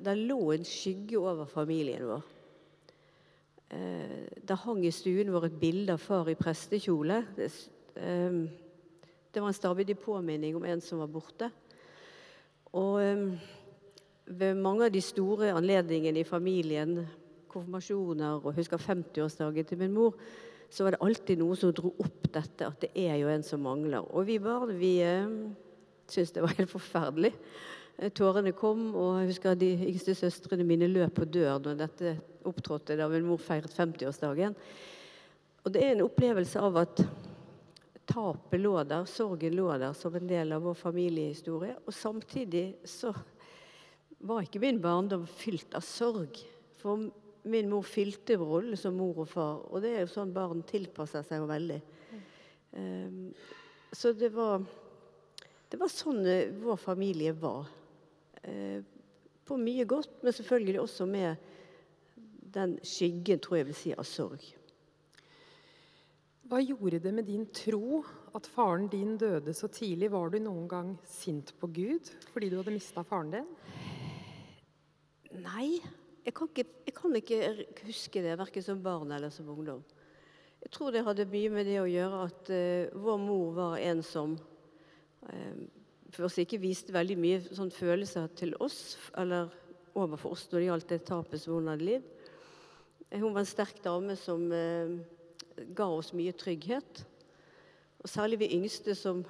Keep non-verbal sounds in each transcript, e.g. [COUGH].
det lå en skygge over familien vår. Eh, det hang i stuen vår et bilde av far i prestekjole. Det, eh, det var en stabidig påminning om en som var borte. Og eh, ved mange av de store anledningene i familien, konfirmasjoner og husker 50-årsdagen til min mor, så var det alltid noen som dro opp dette, at det er jo en som mangler. Og vi barn vi eh, syntes det var helt forferdelig. Eh, tårene kom, og jeg husker de yngste søstrene mine løp på dør når dette opptrådte da min mor feiret 50-årsdagen. Og det er en opplevelse av at tapet lå der, sorgen lå der som en del av vår familiehistorie. Og samtidig så var ikke min barndom fylt av sorg. For min mor fylte rollen som mor og far, og det er jo sånn barn tilpasser seg jo veldig. Um, så det var, det var sånn eh, vår familie var. Uh, på mye godt, men selvfølgelig også med den skyggen, tror jeg vil si, av sorg. Hva gjorde det med din tro at faren din døde så tidlig? Var du noen gang sint på Gud fordi du hadde mista faren din? Nei, jeg kan, ikke, jeg kan ikke huske det, verken som barn eller som ungdom. Jeg tror det hadde mye med det å gjøre at uh, vår mor var en som uh, for oss ikke viste veldig mye sånn følelser til oss, eller overfor oss når det gjaldt det tapet som hun hadde lidd. Hun var en sterk dame som eh, ga oss mye trygghet. Og særlig vi yngste som,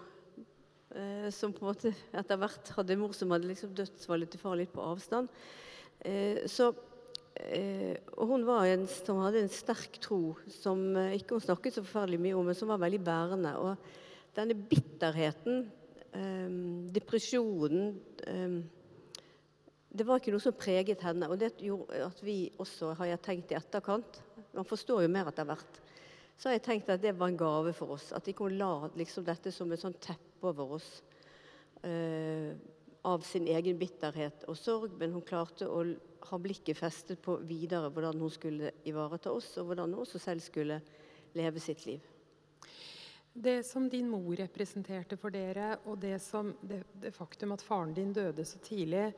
som på en måte etter hvert hadde mor som hadde liksom dødsfallet til far litt på avstand. Eh, så, eh, og hun var en som hadde en sterk tro, som eh, ikke hun snakket så forferdelig mye om, men som var veldig bærende. Og denne bitterheten, depresjonen Det var ikke noe som preget henne. Og det gjorde at vi også, har jeg tenkt i etterkant Man forstår jo mer etter hvert. Så har jeg tenkt at det var en gave for oss. At ikke hun la liksom dette som et sånt teppe over oss av sin egen bitterhet og sorg, men hun klarte å ha blikket festet på videre hvordan hun skulle ivareta oss, og hvordan hun også selv skulle leve sitt liv. Det som din mor representerte for dere, og det, som, det, det faktum at faren din døde så tidlig,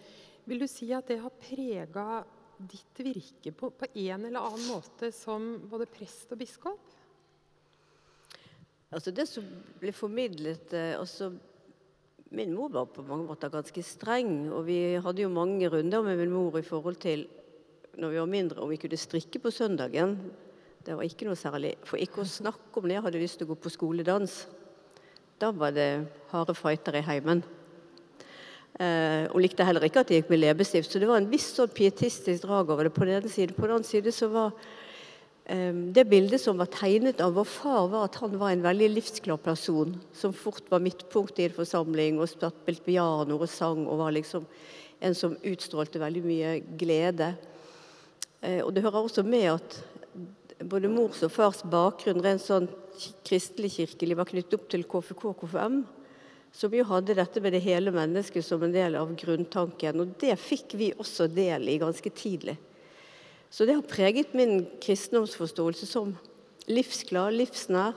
vil du si at det har prega ditt virke på, på en eller annen måte som både prest og biskop? Altså Det som ble formidlet altså Min mor var på mange måter ganske streng, og vi hadde jo mange runder med min mor i forhold til når vi var mindre, om vi kunne strikke på søndagen. Det var ikke noe særlig. For ikke å snakke om det, jeg hadde lyst til å gå på skoledans. Da var det harde fighter i heimen. Eh, hun likte heller ikke at jeg gikk med leppestift, så det var en viss sånn pietistisk drag over det på den ene siden. På den annen side så var eh, det bildet som var tegnet av vår far, var at han var en veldig livsglad person. Som fort var midtpunkt i en forsamling og spilte piano og sang. Og var liksom en som utstrålte veldig mye glede. Eh, og det hører også med at både mors og fars bakgrunn rent sånn kristelig-kirkelig var knyttet opp til KFK KFM. Som jo hadde dette med det hele mennesket som en del av grunntanken. Og det fikk vi også del i ganske tidlig. Så det har preget min kristendomsforståelse som livsglad, livsnær,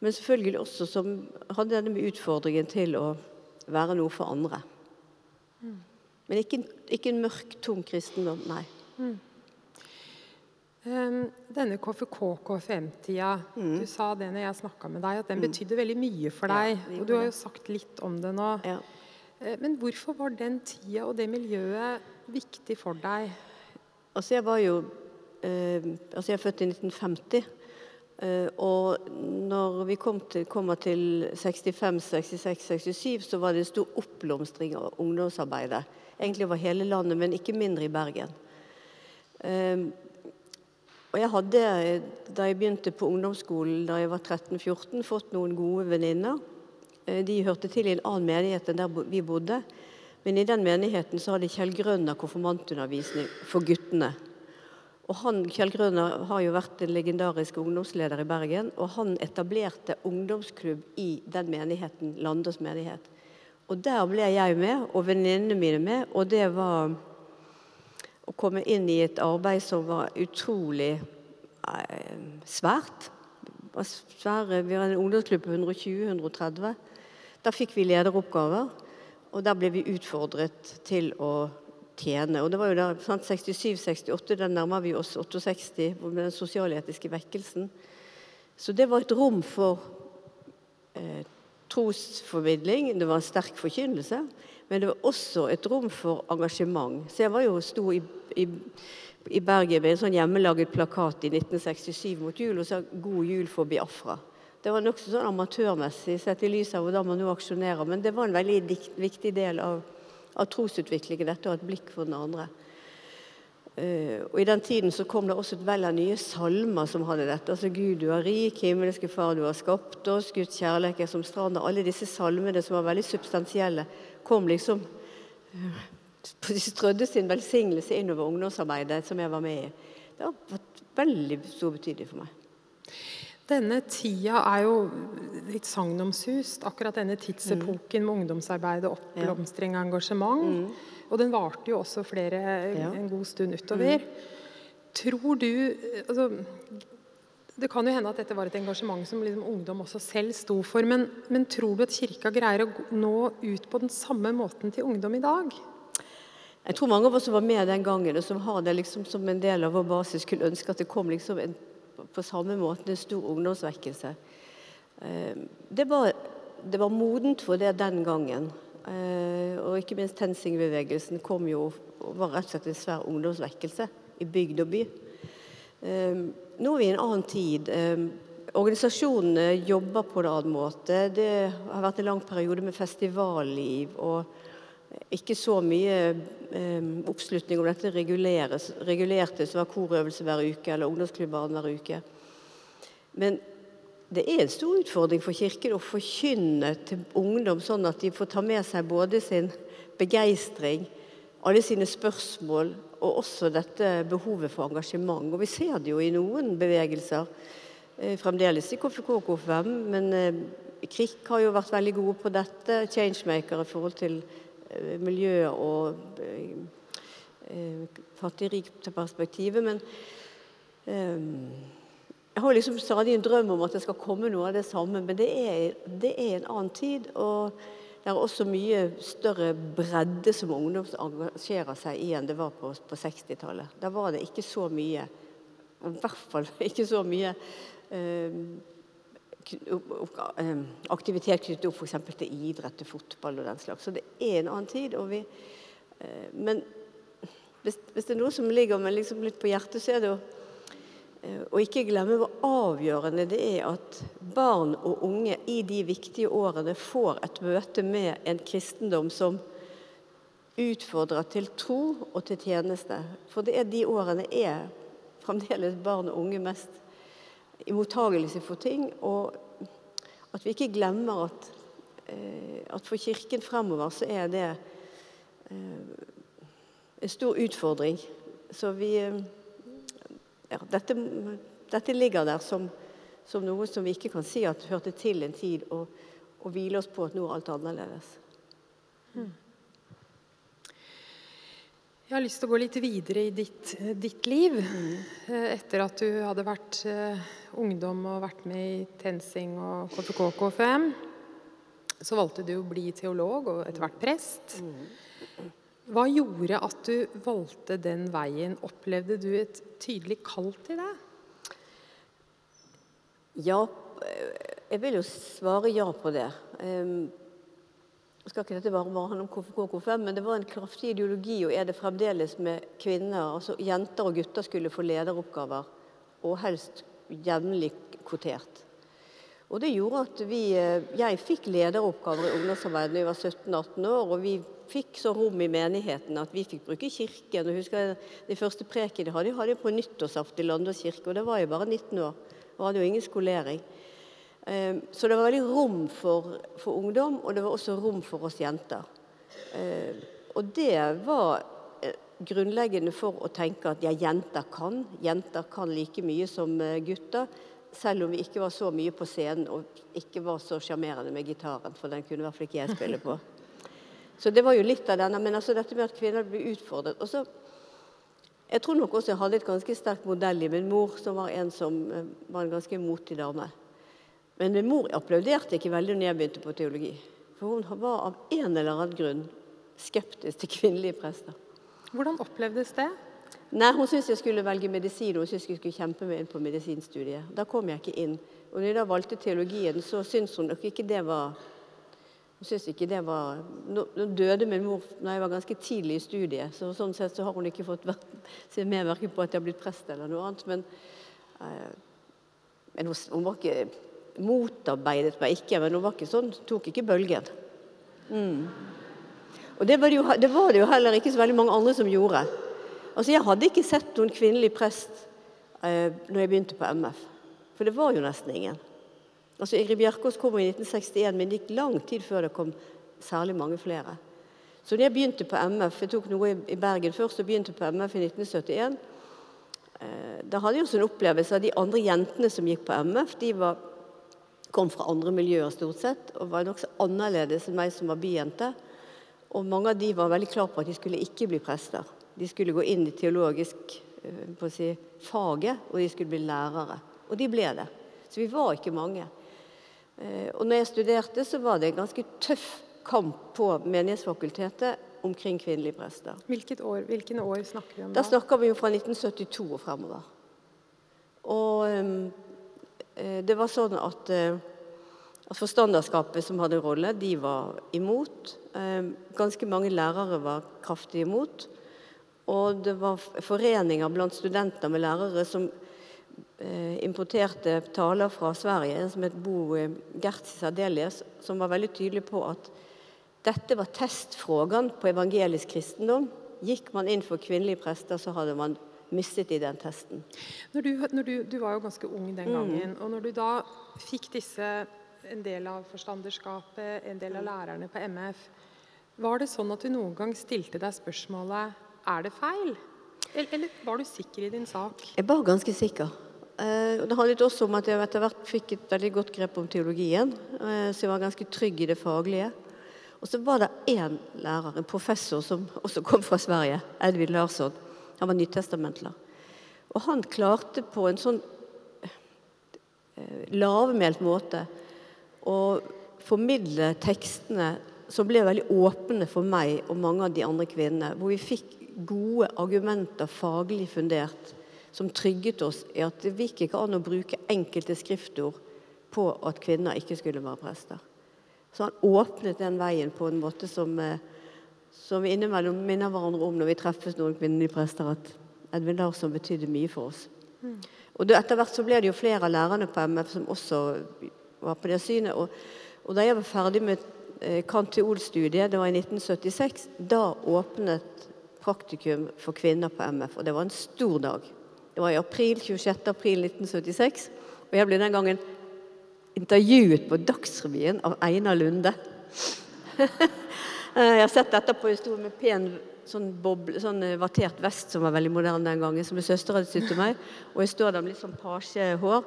men selvfølgelig også som hadde denne med utfordringen til å være noe for andre. Mm. Men ikke, ikke, en mørk, tung kristendom, nei. Um, denne KFK-KFM-tida, mm. du sa det når jeg snakka med deg, at den mm. betydde veldig mye for deg. Ja, og du har jo sagt litt om det nå. Ja. Uh, men hvorfor var den tida og det miljøet viktig for deg? Altså, jeg var jo eh, Altså, jeg er født i 1950. Eh, og når vi kom til, kommer til 65, 66, 67, så var det en stor oppblomstring av ungdomsarbeidet. Egentlig over hele landet, men ikke mindre i Bergen. Eh, og jeg hadde, da jeg begynte på ungdomsskolen da jeg var 13-14, fått noen gode venninner. Eh, de hørte til i en annen menighet enn der vi bodde. Men i den menigheten så hadde Kjell Grønner konfirmantundervisning for guttene. Og han, Kjell Grønner har jo vært en legendarisk ungdomsleder i Bergen. Og han etablerte ungdomsklubb i den menigheten, Landås menighet. Og der ble jeg med, og venninnene mine med. Og det var å komme inn i et arbeid som var utrolig eh, svært. Svære, vi har en ungdomsklubb på 120-130. Da fikk vi lederoppgaver. Og der ble vi utfordret til å tjene. Og det var jo da 67-68, den nærmer vi oss 68, med den sosialetiske vekkelsen. Så det var et rom for eh, trosformidling. Det var en sterk forkynnelse. Men det var også et rom for engasjement. Så jeg var jo sto i, i, i Bergen med en sånn hjemmelaget plakat i 1967 mot jul og sa 'God jul for Biafra'. Det var nokså sånn amatørmessig sett i lys av hvordan man nå aksjonerer. Men det var en veldig viktig del av, av trosutviklingen, dette å ha et blikk for den andre. Uh, og I den tiden så kom det også et vell av nye salmer som hadde dette. altså 'Gud, du er rik, himmelske Far, du har skapt oss', 'Guds kjærlighet er som stranda. Alle disse salmene som var veldig substansielle, kom liksom uh, De strødde sin velsignelse innover ungdomsarbeidet som jeg var med i. Det har vært veldig stor betydning for meg. Denne tida er jo litt sagnomsust, akkurat denne tidsepoken med ungdomsarbeid og oppblomstring og engasjement. Mm. Og den varte jo også flere en god stund utover. Mm. Tror du altså, Det kan jo hende at dette var et engasjement som liksom ungdom også selv sto for. Men, men tror du at Kirka greier å nå ut på den samme måten til ungdom i dag? Jeg tror mange av oss som var med den gangen, og som har det liksom som en del av vår basis, skulle ønske at det kom liksom en, på samme måte en stor ungdomsvekkelse. Eh, det var, det var modent for det den gangen. Eh, og ikke minst TenSing-bevegelsen kom jo og var rett og slett en svær ungdomsvekkelse i bygd og by. Eh, nå er vi i en annen tid. Eh, organisasjonene jobber på en annen måte. Det har vært en lang periode med festivalliv og ikke så mye oppslutning om dette reguleres, regulerte, som var korøvelse hver uke eller ungdomsklubbarn hver uke. Men det er en stor utfordring for Kirken å forkynne til ungdom sånn at de får ta med seg både sin begeistring, alle sine spørsmål og også dette behovet for engasjement. Og vi ser det jo i noen bevegelser, eh, fremdeles i KFK og KFM. Men eh, KRIK har jo vært veldig gode på dette, Changemaker i forhold til eh, miljø og eh fattig-rik-perspektivet. Men jeg har liksom stadig en drøm om at det skal komme noe av det samme, men det er, det er en annen tid. Og det er også mye større bredde som ungdom engasjerer seg i enn det var på, på 60-tallet. Da var det ikke så mye, i hvert fall ikke så mye eh, eh aktivitet knyttet opp f.eks. til idrett, til fotball og den slags. Så det er en annen tid. Vi, eh, men hvis, hvis, det er noe som ligger meg liksom litt på hjertet, så er det jo og ikke glemme hvor avgjørende det er at barn og unge i de viktige årene får et møte med en kristendom som utfordrer til tro og til tjeneste. For det er de årene er fremdeles barn og unge mest i mottagelse for ting. Og at vi ikke glemmer at, eh, at for Kirken fremover så er det eh, en stor utfordring. Så vi ja, dette, dette, ligger der som, som, noe som vi ikke kan si at hørte til en tid, og, og hvile oss på at nå er alt annerledes. Hmm. Jeg har lyst til å gå litt videre i ditt, ditt liv. Mm. Etter at du hadde vært uh, ungdom og vært med i TenSing og KFK KFM, så valgte du å bli teolog og etter hvert prest. Mm. Hva gjorde at du valgte den veien? Opplevde du et tydelig kall til det? Ja, jeg vil jo svare ja på det. Jeg skal ikke dette bare, handle om KFK og KFM, men det var en kraftig ideologi, og er det fremdeles med kvinner. altså Jenter og gutter skulle få lederoppgaver, og helst jevnlig kvotert. Og det gjorde at vi, eh, jeg fikk lederoppgaver i ungdomsarbeidet da jeg var 17-18 år. og vi fikk så rom i menigheten at vi fikk bruke kirken. og husker De første prekene hadde jeg hadde på nyttårsaften i Landås kirke, og det var jeg bare 19 år. og hadde jo ingen skolering. Ehm, så det var veldig rom for, for ungdom, og det var også rom for oss jenter. Ehm, og det var eh, grunnleggende for å tenke at ja, jenter kan. Jenter kan like mye som eh, gutter. Selv om vi ikke var så mye på scenen og ikke var så sjarmerende med gitaren, for den kunne i hvert fall ikke jeg spille på. [LAUGHS] Så det var jo litt av denne. Men altså dette med at kvinner blir utfordret. Og så, jeg tror nok også jeg hadde et ganske sterkt modell i min mor, som var en som eh, var en ganske motig dame. Men min mor applauderte ikke veldig når jeg begynte på teologi. For hun var av en eller annen grunn skeptisk til kvinnelige prester. Hvordan opplevdes det? Nei, Hun syntes jeg skulle velge medisin, og hun syntes jeg skulle kjempe meg inn på medisinstudiet. Da kom jeg ikke inn. Og når jeg da valgte teologien, så syntes hun nok ikke det var hun syntes ikke det var Nå, døde min mor når jeg var ganske tidlig i studiet, så sånn sett så har hun ikke fått se med verken på at jeg har blitt prest eller noe annet. Men, eh, men hun, hun, var ikke motarbeidet meg ikke, men hun var ikke sånn, tok ikke bølgen. Mm. Og det var det, jo, det var det jo heller ikke så veldig mange andre som gjorde. Altså, Jeg hadde ikke sett noen kvinnelig prest eh, når jeg begynte på MF. For det var jo nesten ingen. Altså, Ingrid Bjerkås kom i 1961, men det gikk lang tid før det kom særlig mange flere. Så når jeg begynte på MF, jeg tok noe i Bergen først og begynte på MF i 1971, eh, da hadde jeg også en opplevelse av de andre jentene som gikk på MF. De var, kom fra andre miljøer stort sett og var nokså annerledes enn meg som var byjente. Og mange av de var veldig klar på at de skulle ikke bli prester. De skulle gå inn i teologisk eh, si, faget, og de skulle bli lærere. Og de ble det. Så vi var ikke mange. Eh, og når jeg studerte, så var det en ganske tøff kamp på Menighetsfakultetet omkring kvinnelige prester. Hvilket år, hvilken år snakker vi om da? Da snakker vi jo fra 1972 og fremover. Og eh, det var sånn at, at forstanderskapet som hadde rolle, de var imot. ganske mange lærere var kraftig imot. Og det var foreninger blant studenter med lærere som eh, importerte taler fra Sverige, en som het Bo eh, Gertz Sardelius, som var veldig tydelig på at dette var testfrågan på evangelisk kristendom. Gikk man inn for kvinnelige prester, så hadde man mistet i den testen. Når du, når du, du var jo ganske ung den gangen. Mm. og når du da fikk disse, en del av forstanderskapet, en del av lærerne på MF, var det sånn at du noen gang stilte deg spørsmålet er det feil? Eller var du sikker i din sak? Jeg var ganske sikker. Eh, det handlet også om at jeg etter hvert fikk et veldig godt grep om teologien. Eh, så jeg var ganske trygg i det faglige. Og så var det én lærer, en professor som også kom fra Sverige, Edvin Larsson. Han var nytestamentler. Og han klarte på en sånn eh, lavmælt måte å formidle tekstene som ble veldig åpne for meg og mange av de andre kvinnene. Hvor vi fikk gode argumenter, faglig fundert, som trygget oss i at det gikk ikke an å bruke enkelte skriftord på at kvinner ikke skulle være prester. Så han åpnet den veien på en måte som, eh, som vi innimellom minner hverandre om når vi treffes noen kvinnelige prester, at Edvin Larsson betydde mye for oss. Og Etter hvert så ble det jo flere av lærerne på MF som også var på det synet. Og, og da jeg var ferdig med Kant-til-Ol-studiet, det var i 1976, da åpnet praktikum for kvinner på MF. Og det var en stor dag. Det var i april, 26. april 1976. Og jeg ble den gangen intervjuet på Dagsrevyen av Einar Lunde. [LAUGHS] jeg har sett etterpå. Jeg sto med pen sånn, boble, sånn eh, vattert vest som var veldig moderne den gangen, som min søster hadde sydd til meg. Og jeg står der med litt sånn pasjehår.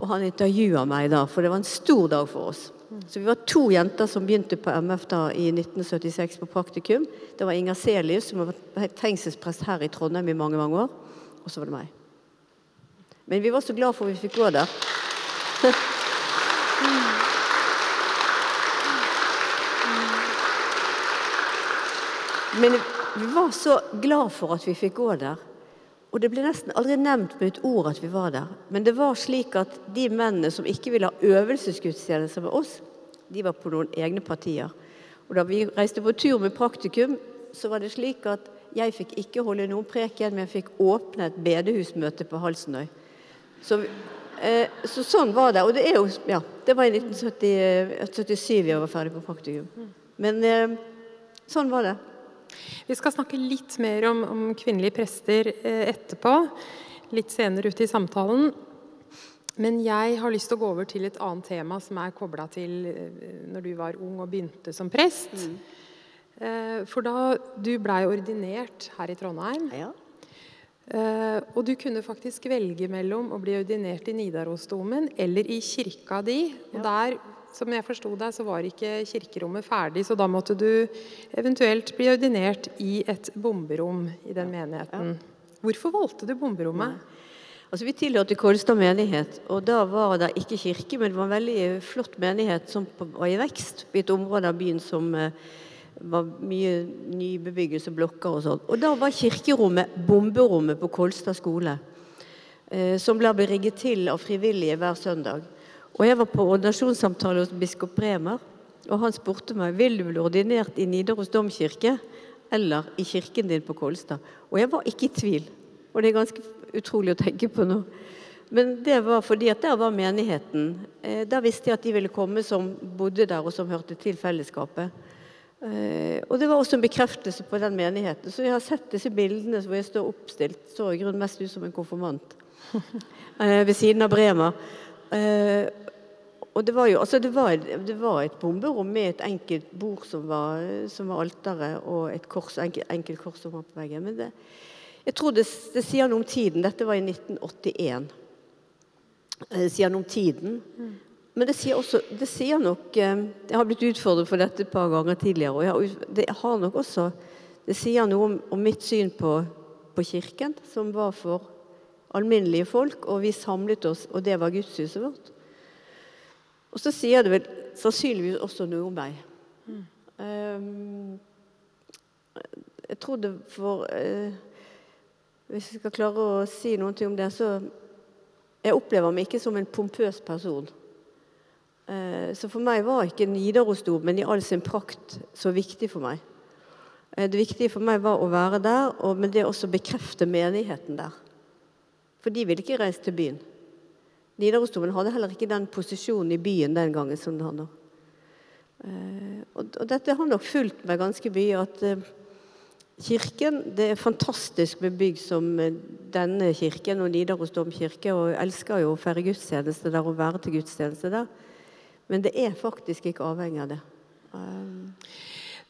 Og han intervjuer meg da, for det var en stor dag for oss. Så vi var to jenter som begynte på MF da i 1976 på praktikum. Det var Inger Selius, som har vært fengselsprest her i Trondheim i mange mange år. Og så var det meg. Men vi var så glad for at vi fikk gå der. [LAUGHS] Men vi var så glad for at vi fikk gå der. Og det ble nesten aldri nevnt med et ord at vi var der. Men det var slik at de mennene som ikke ville ha øvelsesgudstjenester med oss, de var på noen egne partier. Og da vi reiste på tur med praktikum, så var det slik at jeg fikk ikke holde noen preken, men jeg fikk åpne et bedehusmøte på Halsenøy. Så, eh, så, sånn var det. Og det jo Ja, det var i 1977 jeg var ferdig på praktikum. Men eh, sånn var det. Vi skal snakke litt mer om, om kvinnelige prester eh, etterpå, litt senere ute i samtalen. Men jeg har lyst til å gå over til et annet tema som er kobla til eh, når du var ung og begynte som prest. Mm. Eh, for da du blei ordinert her i Trondheim ja. Og du kunne faktisk velge mellom å bli ordinert i Nidarosdomen eller i kirka di. Og der som jeg forsto deg, så var ikke kirkerommet ferdig, så da måtte du eventuelt bli ordinert i et bomberom i den menigheten. Hvorfor valgte du bomberommet? Altså, Vi tilhørte Kolstad menighet, og da var det ikke kirke, men det var en veldig flott menighet som var i vekst i et område av byen som, eh, var mye nybebyggelse, blokker og sånn. Og da var kirkerommet bomberommet på Kolstad skole. Eh, som ble rigget til av frivillige hver søndag. Og jeg var på ordinasjonssamtale hos biskop Bremer, og han spurte meg vil du bli ordinert i Nidaros domkirke eller i kirken din på Kolstad. Og jeg var ikke i tvil. Og det er ganske utrolig å tenke på nå. Men det var fordi at der var menigheten. Eh, der visste jeg at de ville komme som bodde der, og som hørte til fellesskapet. Eh, og det var også en bekreftelse på den menigheten. Så jeg har sett disse bildene hvor jeg står oppstilt. Så i grunnen mest ut som en konfirmant [LAUGHS] eh, ved siden av Bremer. Eh, og det var jo altså det var, det var et bomberom med et enkelt bord som var, som var alteret, og et kors, enkelt, enkelt kors som var på veggen. Men det, jeg tror det, det, sier noe om tiden. Dette var i 1981. Det sier noe om tiden. Mm. Men det sier også det sier nok eh, Jeg har blitt utfordret for dette et par ganger tidligere. og det har nok også det sier noe om, om mitt syn på, på, Kirken, som var for alminnelige folk, og vi samlet oss, og det var gudshuset vårt. Og så sier det vel sannsynligvis også noe om meg. Mm. Um, jeg tror det for uh, Hvis jeg skal klare å si noe om det, så Jeg opplever meg ikke som en pompøs person. Uh, så for meg var ikke Nidarosdomen i all sin prakt så viktig for meg. Uh, det viktige for meg var å være der, og med det også bekrefte menigheten der. For de ville ikke reise til byen. Nidarosdomen hadde heller ikke den posisjonen i byen den gangen som den har nå. Eh, og dette har nok fulgt meg ganske mye. at Kirken, Det er fantastisk med bygg som denne kirken og Nidaros domkirke. Og jeg elsker jo å feire gudstjeneste der og være til gudstjeneste der. Men det er faktisk ikke avhengig av det.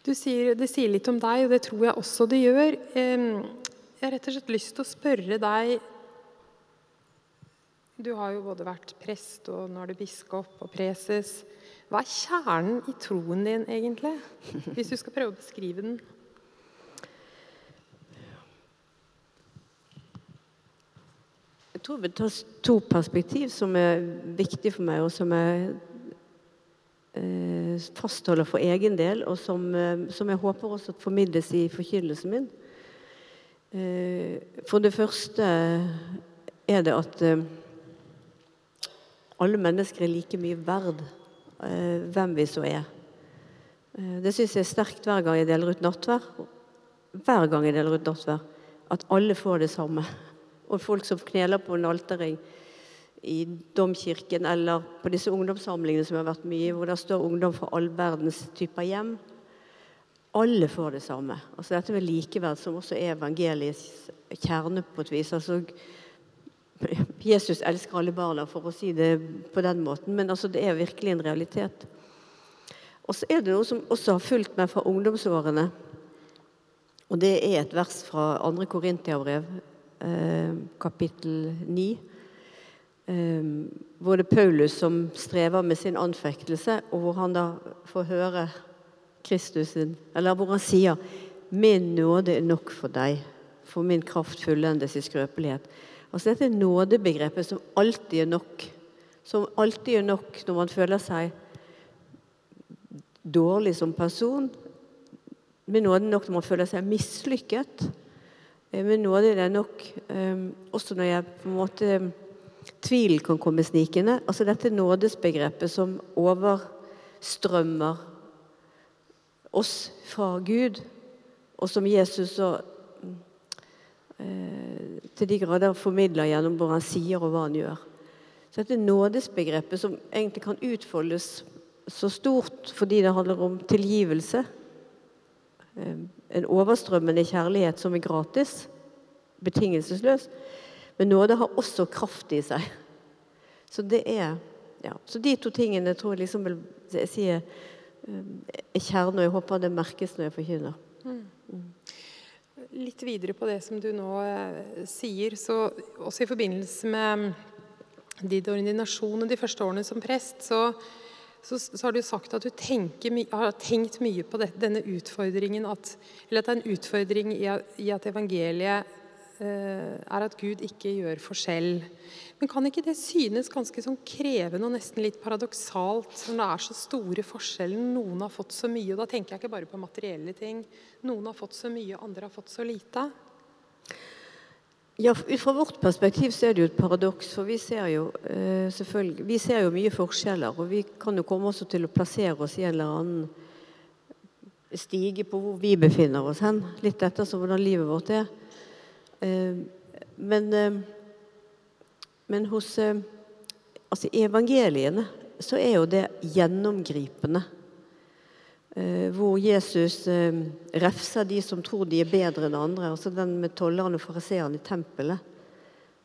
Du Sier, det sier litt om deg, og det tror jeg også det gjør. Jeg har rett og slett lyst til å spørre deg Du har jo både vært prest, og nå er du biskop og preses. Hva er kjernen i troen din, egentlig? Hvis du skal prøve å beskrive den. Jeg tror vi tar to perspektiv som er viktige for meg, og som jeg Eh, fastholder for egen del, og som, eh, som jeg håper også formidles i forkynnelsen min. Eh, for det første er det at alle mennesker er like mye verd, hvem vi så er. Det syns jeg er sterkt hver gang jeg deler ut nattverd. Hver gang jeg deler ut nattverd. At alle får det samme. Og folk som kneler på en alterring i domkirken eller på disse ungdomssamlingene som har vært mye, hvor det står ungdom fra all verdens typer hjem. Alle får det samme. Altså Dette med likeverd, som også er evangeliets kjerne på et vis. altså Jesus elsker alle barna, for å si det på den måten. Men altså, det er virkelig en realitet. Og så er det noe som også har fulgt meg fra ungdomsårene. Og det er et vers fra 2. Korintiabrev, eh, kapittel 9 Ehm, hvor det er Paulus som strever med sin anfektelse, og hvor han da får høre Kristus sin Eller hvor han sier 'Min nåde er nok for deg, for min kraft fullendes i skrøpelighet'. Altså Dette nådebegrepet som alltid er nok. Som alltid er nok når man føler seg dårlig som person. Med nåde nok når man føler seg mislykket. Eh, med nåde er det nok um, også når jeg på en måte Tvilen kan komme snikende. Altså dette nådesbegrepet som overstrømmer oss fra Gud, og som Jesus eh, til de grader formidler gjennom hva han sier og hva han gjør. Så dette nådesbegrepet som egentlig kan utfoldes så stort fordi det handler om tilgivelse. Eh, en overstrømmende kjærlighet som er gratis, betingelsesløs. Men nåde har også kraft i seg. Så det er ja. Så de to tingene tror jeg liksom jeg sier eh, er kjernen, og jeg håper det merkes når jeg forkynner. Mm. Mm. Litt videre på det som du nå eh, sier, så også i forbindelse med din ordinasjon og de første årene som prest, så, så, så har du sagt at du tenker, har tenkt mye på det, denne utfordringen at, Eller at det er en utfordring i, i at evangeliet er at Gud ikke gjør forskjell. Men kan ikke det synes ganske sånn krevende og nesten litt paradoksalt når det er så store forskjeller? Noen har fått så mye, og da tenker jeg ikke bare på materielle ting. Noen har fått så mye, andre har fått så lite. Ja, fra vårt perspektiv så er det jo et paradoks. For vi ser jo eh, vi ser jo mye forskjeller. Og vi kan jo komme også til å plassere oss i en eller annen stige på hvor vi befinner oss hen. Litt etter hvordan livet vårt er. Eh, men, eh, men hos eh, Altså evangeliene så er jo det gjennomgripende. Hvor Jesus refser de som tror de er bedre enn andre. Altså den med tollerne og fariseerne i tempelet.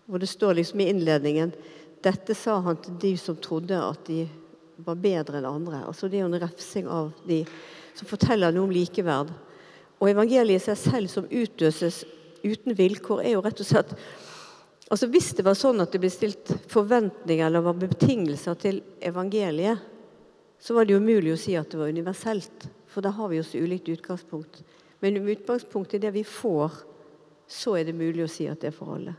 Hvor det står liksom i innledningen Dette sa han til de som trodde at de var bedre enn andre. Altså Det er jo en refsing av de som forteller noe om likeverd. Og evangeliet i seg selv som utøses uten vilkår, er jo rett og slett Altså Hvis det var sånn at det ble stilt forventninger eller var betingelser til evangeliet, så var det jo umulig å si at det var universelt. For da har vi jo så ulikt utgangspunkt. Men med utgangspunkt i det vi får, så er det mulig å si at det er for alle.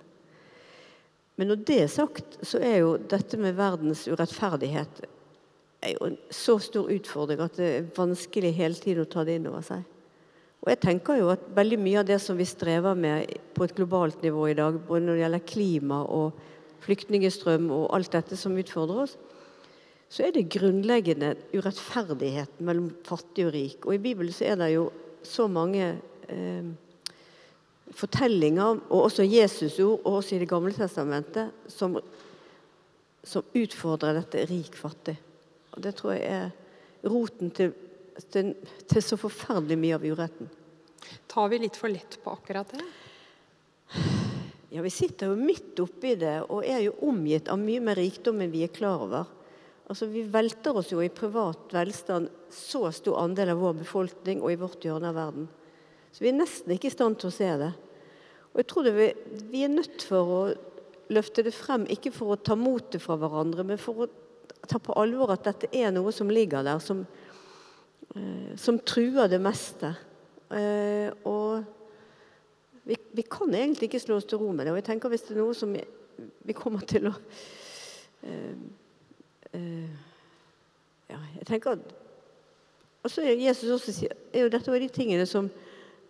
Men når det er sagt, så er jo dette med verdens urettferdighet er jo en så stor utfordring at det er vanskelig hele tiden å ta det inn over seg. Og jeg tenker jo at veldig mye av det som vi strever med på et globalt nivå i dag, både når det gjelder klima og flyktningstrøm og alt dette som utfordrer oss, så er det grunnleggende urettferdighet mellom fattig og rik. Og i Bibelen så er det jo så mange eh, fortellinger, og også Jesus ord, og også i Det gamle testamentet, som, som utfordrer dette rik-fattig. Og Det tror jeg er roten til, til, til så forferdelig mye av uretten. Tar vi litt for lett på akkurat det? Ja, Vi sitter jo midt oppi det og er jo omgitt av mye mer rikdom enn vi er klar over. Altså, Vi velter oss jo i privat velstand så stor andel av vår befolkning og i vårt hjørne av verden. Så vi er nesten ikke i stand til å se det. Og jeg tror det vi, vi er nødt for å løfte det frem, ikke for å ta motet fra hverandre, men for å ta på alvor at dette er noe som ligger der, som, som truer det meste. Eh, og vi, vi, kan egentlig ikke slå oss til ro med det. Og jeg tenker hvis det er noe som vi, vi kommer til å eh, eh Ja, jeg tenker at er Jesus også er jo dette var de tingene som,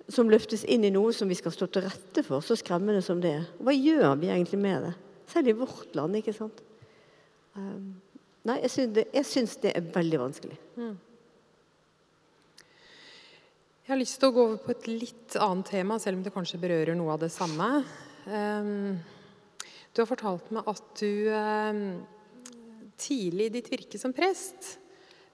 som løftes inn i noe som vi skal stå til rette for, så skremmende som det er. Hva gjør vi egentlig med det? Selv i vårt land, ikke sant? Um, Nei, jeg syns det, syns det er veldig vanskelig. Mm. Jeg har lyst til å gå over på et litt annet tema, selv om det kanskje berører noe av det samme. Um, du har fortalt meg at du um, tidlig i ditt virke som prest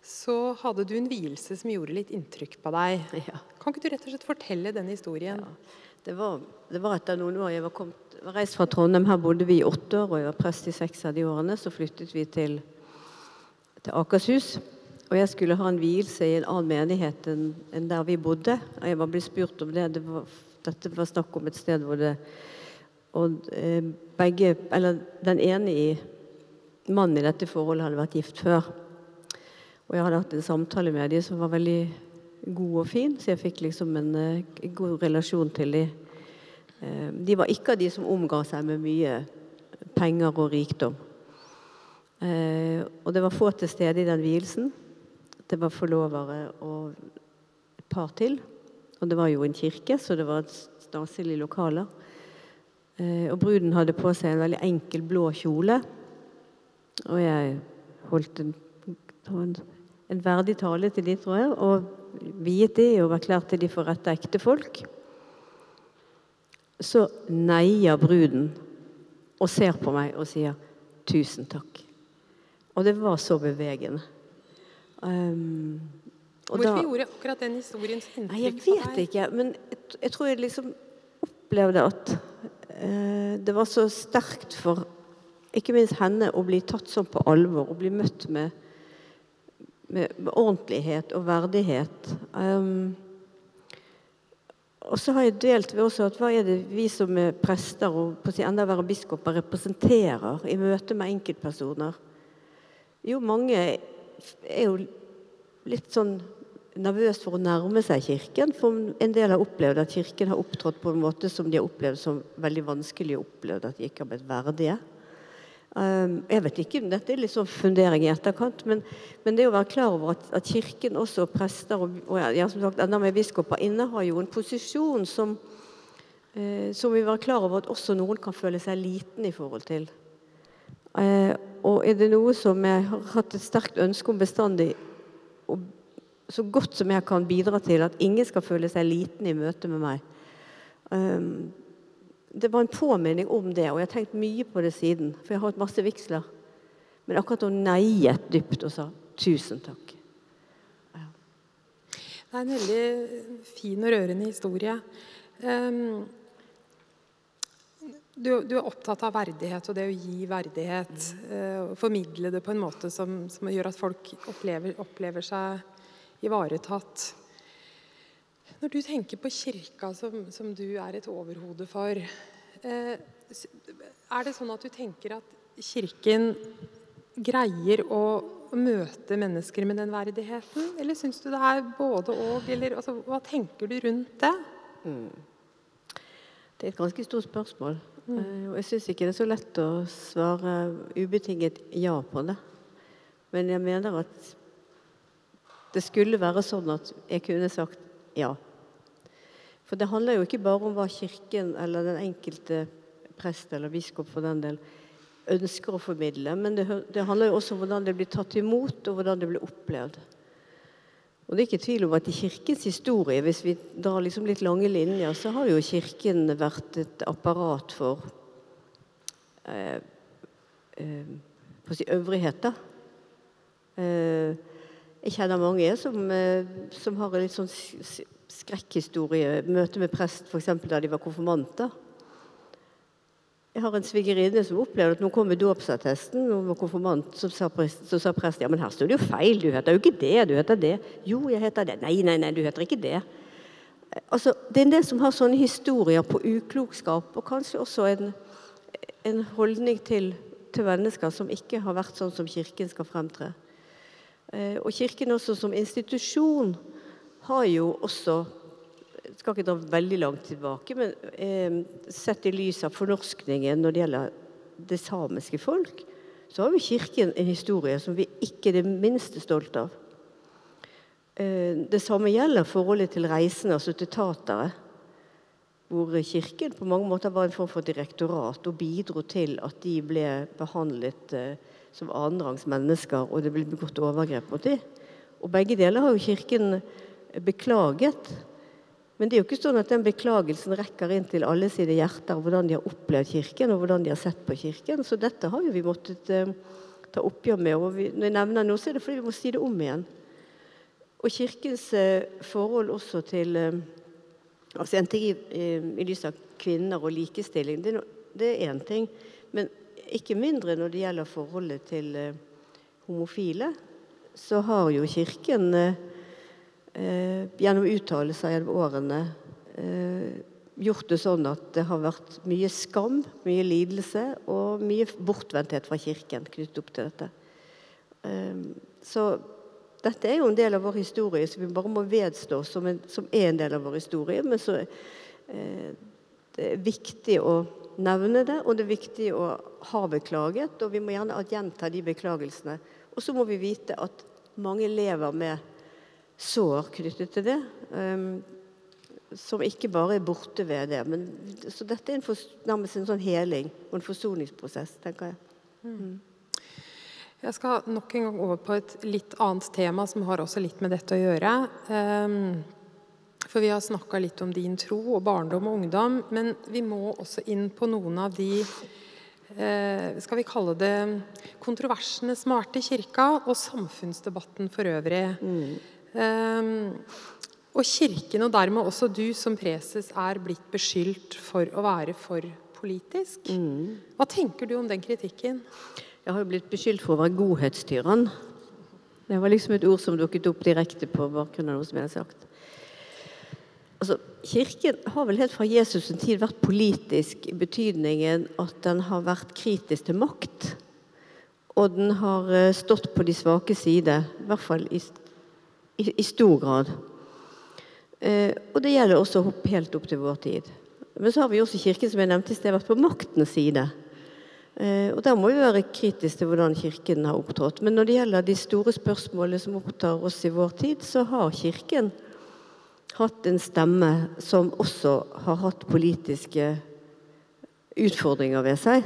så hadde du en vielse som gjorde litt inntrykk på deg. [LAUGHS] Ja. Kan ikke du rett og slett fortelle den historien? Ja. Det, var, det var, etter noen år. Jeg var, kommet, var reist fra Trondheim. Her bodde vi i åtte år, og jeg var prest i seks av de årene. Så flyttet vi til til Akershus. Og jeg skulle ha en vielse i en annen menighet enn, der vi bodde. Og jeg var blitt spurt om det. det var, dette var snakk om et sted hvor det Og eh, begge Eller den ene i mannen i dette forholdet hadde vært gift før. Og jeg hadde hatt en samtale med dem som var veldig god og fin, så jeg fikk liksom en, en eh, god relasjon til dem. Eh, de var ikke av de som omga seg med mye penger og rikdom. Og det var få til stede i den vielsen. Det var forlovere og et par til. Og det var jo en kirke, så det var staselige lokaler. Eh, og bruden hadde på seg en veldig enkel blå kjole. Og jeg holdt en, en verdig tale til de, tror jeg, og viet de og erklærte de for rette ektefolk. Så neier bruden og ser på meg og sier 'tusen takk'. Og det var så bevegende. Um, Hvorfor da, gjorde akkurat den historien inntrykk på deg? Jeg vet ikke, men jeg, jeg, tror jeg liksom opplevde at uh, det var så sterkt for ikke minst henne å bli tatt sånn på alvor og bli møtt med, med, med ordentlighet og verdighet. Um, og så har jeg delt ved også at hva er det vi som er prester og på å si enda verre biskoper representerer i møte med enkeltpersoner? Jo, mange er jo litt sånn nervøs for å nærme seg Kirken. For en del har opplevd at Kirken har opptrådt på en måte som de har opplevd som veldig vanskelig å oppleve at de ikke har blitt verdige. Um, jeg vet ikke, om Dette er litt sånn fundering i etterkant, men, men, det å være klar over at, at Kirken også prester og, og ja, som sagt, enda mer biskoper innehar jo en posisjon som, eh, som vi være klar over at også noen kan føle seg liten i forhold til. Eh, og er det noe som jeg har hatt et sterkt ønske om bestandig, og så godt som jeg kan bidra til at ingen skal føle seg liten i møte med meg, um, det var en påminning om det, og jeg har tenkt mye på det siden. For jeg har hatt masse vigsler. Men akkurat hun neiet dypt og sa 'tusen takk'. Ja. Det er en veldig fin og rørende historie. Um, du, du, er opptatt av verdighet og det å gi verdighet. Uh, og formidle det på en måte som, som gjør at folk opplever, opplever seg ivaretatt. Når du tenker på kirka som, som du er et overhode for, uh, er det sånn at du tenker at kirken greier å møte mennesker med den verdigheten? Eller syns du det er både og? Altså, hva tenker du rundt det? Mm. Det er et ganske stort spørsmål. Eh, og jeg syns ikke det er så lett å svare ubetinget ja på det. Men jeg mener at det skulle være sånn at jeg kunne sagt ja. For det handler jo ikke bare om hva Kirken eller den enkelte prest eller biskop for den del ønsker å formidle, men det, det handler jo også om hvordan det blir tatt imot, og hvordan det blir opplevd. Og Det er ikke tvil om at i Kirkens historie, hvis vi drar liksom litt lange linjer, så har jo Kirken vært et apparat for eh, eh, på si øvrighet, Eh, jeg kjenner mange som, eh, som har en litt sånn skrekkhistorie, møte med prest f.eks. da de var konfirmanter. Jeg har en svigerinne som opplevde at når hun kom med dåpsattesten, hun var konfirmant, så sa, prest, sa presten ja, men her står det jo feil, du heter jo ikke det, du heter det. Jo, jeg heter det. Nei, nei, nei, du heter ikke det. Altså, Det er en del som har sånne historier på uklokskap, og kanskje også en, en holdning til, til, mennesker som ikke har vært sånn som Kirken skal fremtre. Eh, og Kirken også som institusjon har jo også skal ikke dra veldig langt tilbake, men eh, sett i lys av fornorskningen når det gjelder det samiske folk, så har jo Kirken en historie som vi ikke er det minste stolt av. Eh, det samme gjelder forholdet til reisende, altså til tatere. Hvor Kirken på mange måter var en form for direktorat og bidro til at de ble behandlet eh, som annenrangs mennesker, og det ble begått overgrep mot dem. Og begge deler har jo Kirken beklaget. Men det er jo ikke sånn at den beklagelsen rekker inn til alle sine hjerter, hvordan de har opplevd Kirken og hvordan de har sett på Kirken. Så dette har jo vi måttet uh, ta oppgjør med. Og når jeg nevner noe, så er det fordi vi må si det om igjen. Og Kirkens uh, forhold også til uh, altså En ting i, i lys av kvinner og likestilling, det, det er én ting. Men ikke mindre når det gjelder forholdet til homofile. Så har jo Kirken eh, gjennom uttalelser gjennom årene eh, gjort det sånn at det har vært mye skam, mye lidelse og mye bortvendthet fra Kirken knyttet opp til dette. Eh, så dette er jo en del av vår historie som vi bare må vedstå som, en, som er en del av vår historie. Men så eh, det er viktig å nevne det, og det er viktig å ha beklaget. Og vi må gjerne gjenta de beklagelsene. Og så må vi vite at mange lever med sår knyttet til det. Um, som ikke bare er borte ved det. Men, så dette er en for, nærmest en sånn heling og en forsoningsprosess, tenker jeg. Mm. Jeg skal nok en gang over på et litt annet tema som har også litt med dette å gjøre. Um, for vi har snakka litt om din tro og barndom og ungdom. Men vi må også inn på noen av de eh, skal vi kalle det kontroversene som har vært i kirka, og samfunnsdebatten for øvrig. Mm. Um, og Kirken, og dermed også du som preses, er blitt beskyldt for å være for politisk. Mm. Hva tenker du om den kritikken? Jeg har jo blitt beskyldt for å være godhetstyrann. Det var liksom et ord som dukket opp direkte på bakgrunn av noe som jeg hadde sagt. Altså, Kirken har vel helt fra Jesus' sin tid vært politisk i betydningen at den har vært kritisk til makt. Og den har eh, stått på de svake side, i hvert fall i I, i stor grad. Eh, og det gjelder også helt opp til vår tid. Men så har vi også Kirken som jeg nevnte i sted, vært på maktens side. Eh, og Der må vi være kritiske til hvordan Kirken har opptrådt. Men når det gjelder de store spørsmålene som opptar oss i vår tid, så har Kirken hatt en stemme som også har hatt politiske utfordringer ved seg.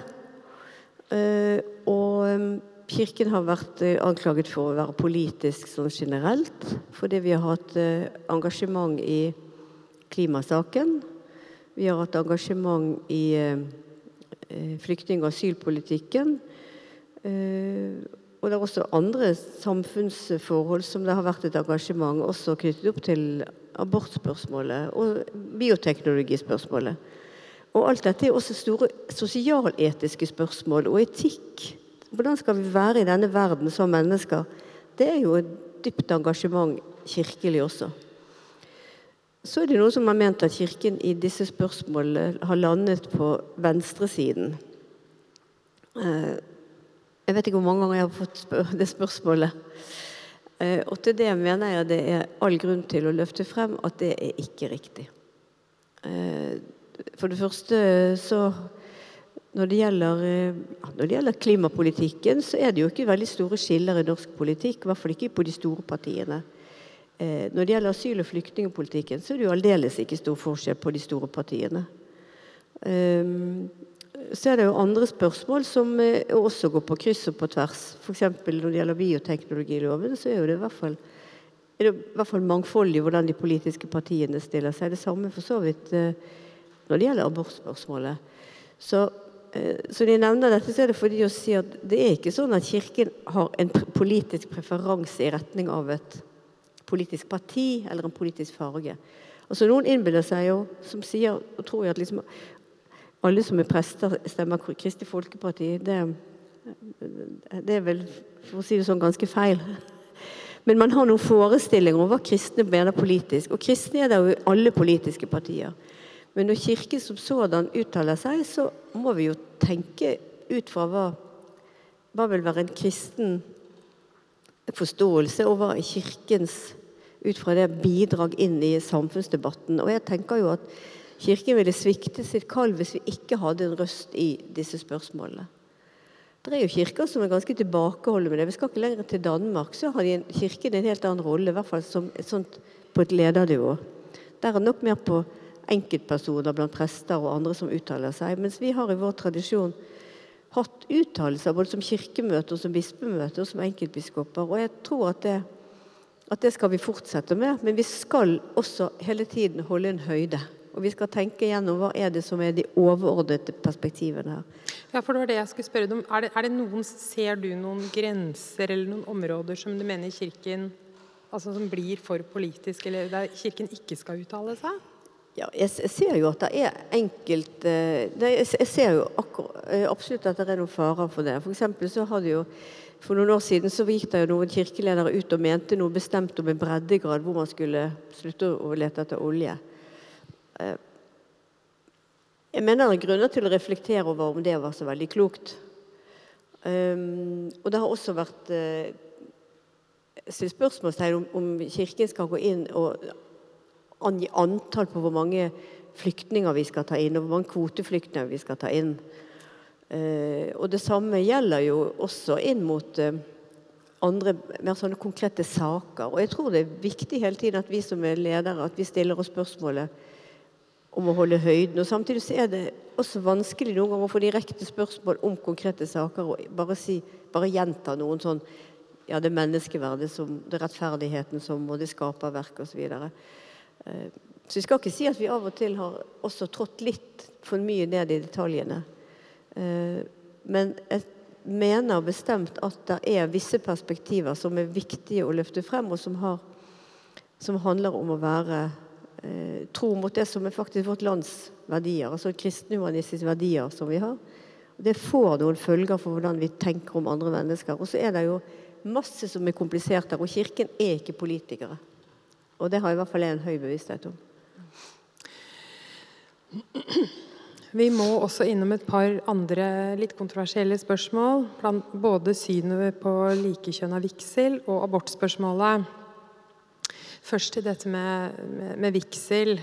Eh, og Kirken har vært eh, anklaget for å være politisk sånn generelt, fordi vi har hatt eh, engasjement i klimasaken. Vi har hatt engasjement i flyktning- og asylpolitikken. Og det er også andre samfunnsforhold som det har vært et engasjement også knyttet opp til abortspørsmålet og bioteknologispørsmålet. Og alt dette er også store sosialetiske spørsmål og etikk hvordan skal vi være i denne verden som mennesker? Det er jo et dypt engasjement kirkelig også. Så er det noen som har ment at Kirken i disse spørsmålene har landet på venstresiden. Eh, jeg vet ikke hvor mange ganger jeg har fått [LAUGHS] det spørsmålet. Eh, og til det mener jeg det er all grunn til å løfte frem at det er ikke riktig. Eh, for det første så når det, gjelder, eh, når det gjelder klimapolitikken, så er det jo ikke veldig store skiller i norsk politikk. I hvert fall ikke på de store partiene. Eh, når det gjelder asyl- og flyktningpolitikken, så er det jo aldeles ikke stor forskjell på de store partiene. Ehm, så er det jo andre spørsmål som eh, også går på kryss og på tvers. F.eks. når det gjelder bioteknologiloven, så er det i hvert fall er det i hvert fall mangfoldig hvordan de politiske partiene stiller seg. Det samme for så vidt når det gjelder abortspørsmålet. Så så når jeg nevner dette, så er det fordi å si at det er ikke sånn at Kirken har en politisk preferanse i retning av et politisk parti eller en politisk farge. Altså Noen innbiller seg jo, som sier og tror jo at liksom alle som er prester, stemmer Kristelig Folkeparti. Det, det, er vel, for å si det sånn, ganske feil. Men man har noen forestillinger om hva kristne mener politisk. Og kristne er det jo i alle politiske partier. Men når Kirken som sådan uttaler seg, så må vi jo tenke ut fra hva, hva vil være en kristen forståelse, og hva er Kirkens ut fra det bidrag inn i samfunnsdebatten. Og jeg tenker jo at Kirken ville svikte sitt kall hvis vi ikke hadde en røst i disse spørsmålene. Det er jo kirker som er ganske tilbakeholdne med det. Vi skal ikke lenger til Danmark, så har Kirken en helt annen rolle, i hvert fall som sånt, på et ledernivå. Der er nok mer på enkeltpersoner blant prester og andre som uttaler seg. Mens vi har i vår tradisjon hatt uttalelser både som kirkemøte og som bispemøte og som enkeltbiskoper. Og jeg tror at det, at det skal vi fortsette med. Men vi skal også hele tiden holde en høyde. Og vi skal tenke gjennom hva er det som er de overordnede perspektivene her. Ja, for det var det jeg skulle spørre om. Er det, er det noen, ser du noen grenser eller noen områder som du mener Kirken altså som blir for politisk, eller der Kirken ikke skal uttale seg? Ja, jeg, ser jo at det er enkelt eh, Jeg ser jo akkurat, absolutt at det er noen farer for det. For så hadde jo for noen år siden så gikk det jo noen kirkeledere ut og mente noe bestemt om en breddegrad hvor man skulle slutte å lete etter olje. Eh, jeg mener det er grunner til å reflektere over om det var så veldig klokt. og det har også vært stilt spørsmålstegn om Kirken skal gå inn og angi antall på hvor mange flyktninger vi skal ta inn, og hvor mange kvoteflyktninger vi skal ta inn. Eh, og det samme gjelder jo også inn mot eh, andre mer sånne konkrete saker. Og jeg tror det er viktig hele tiden at vi som er ledere at vi stiller oss spørsmålet om å holde høyden. Og Samtidig så er det også vanskelig noen ganger å få direkte spørsmål om konkrete saker og bare, si, bare gjenta noen sånn ja, det er menneskeverdet, som, det er rettferdigheten som, og det skaperverk osv. Eh, så vi skal ikke si at vi av og til har også trådt litt for mye ned i detaljene. Eh, men jeg mener bestemt at det er visse perspektiver som er viktige å løfte frem, og som, har, som handler om å være eh, tro mot det som er faktisk vårt lands verdier, altså kristenhumanistiske verdier som vi har. Det får noen følger for hvordan vi tenker om andre mennesker. Og så er det jo masse som er komplisert der, og Kirken er ikke politikere. Og det har i hvert fall jeg en høy bevissthet om. Vi må også innom et par andre litt kontroversielle spørsmål. Både synet på likekjønna vigsel og abortspørsmålet. Først til dette med, med, med, vigsel.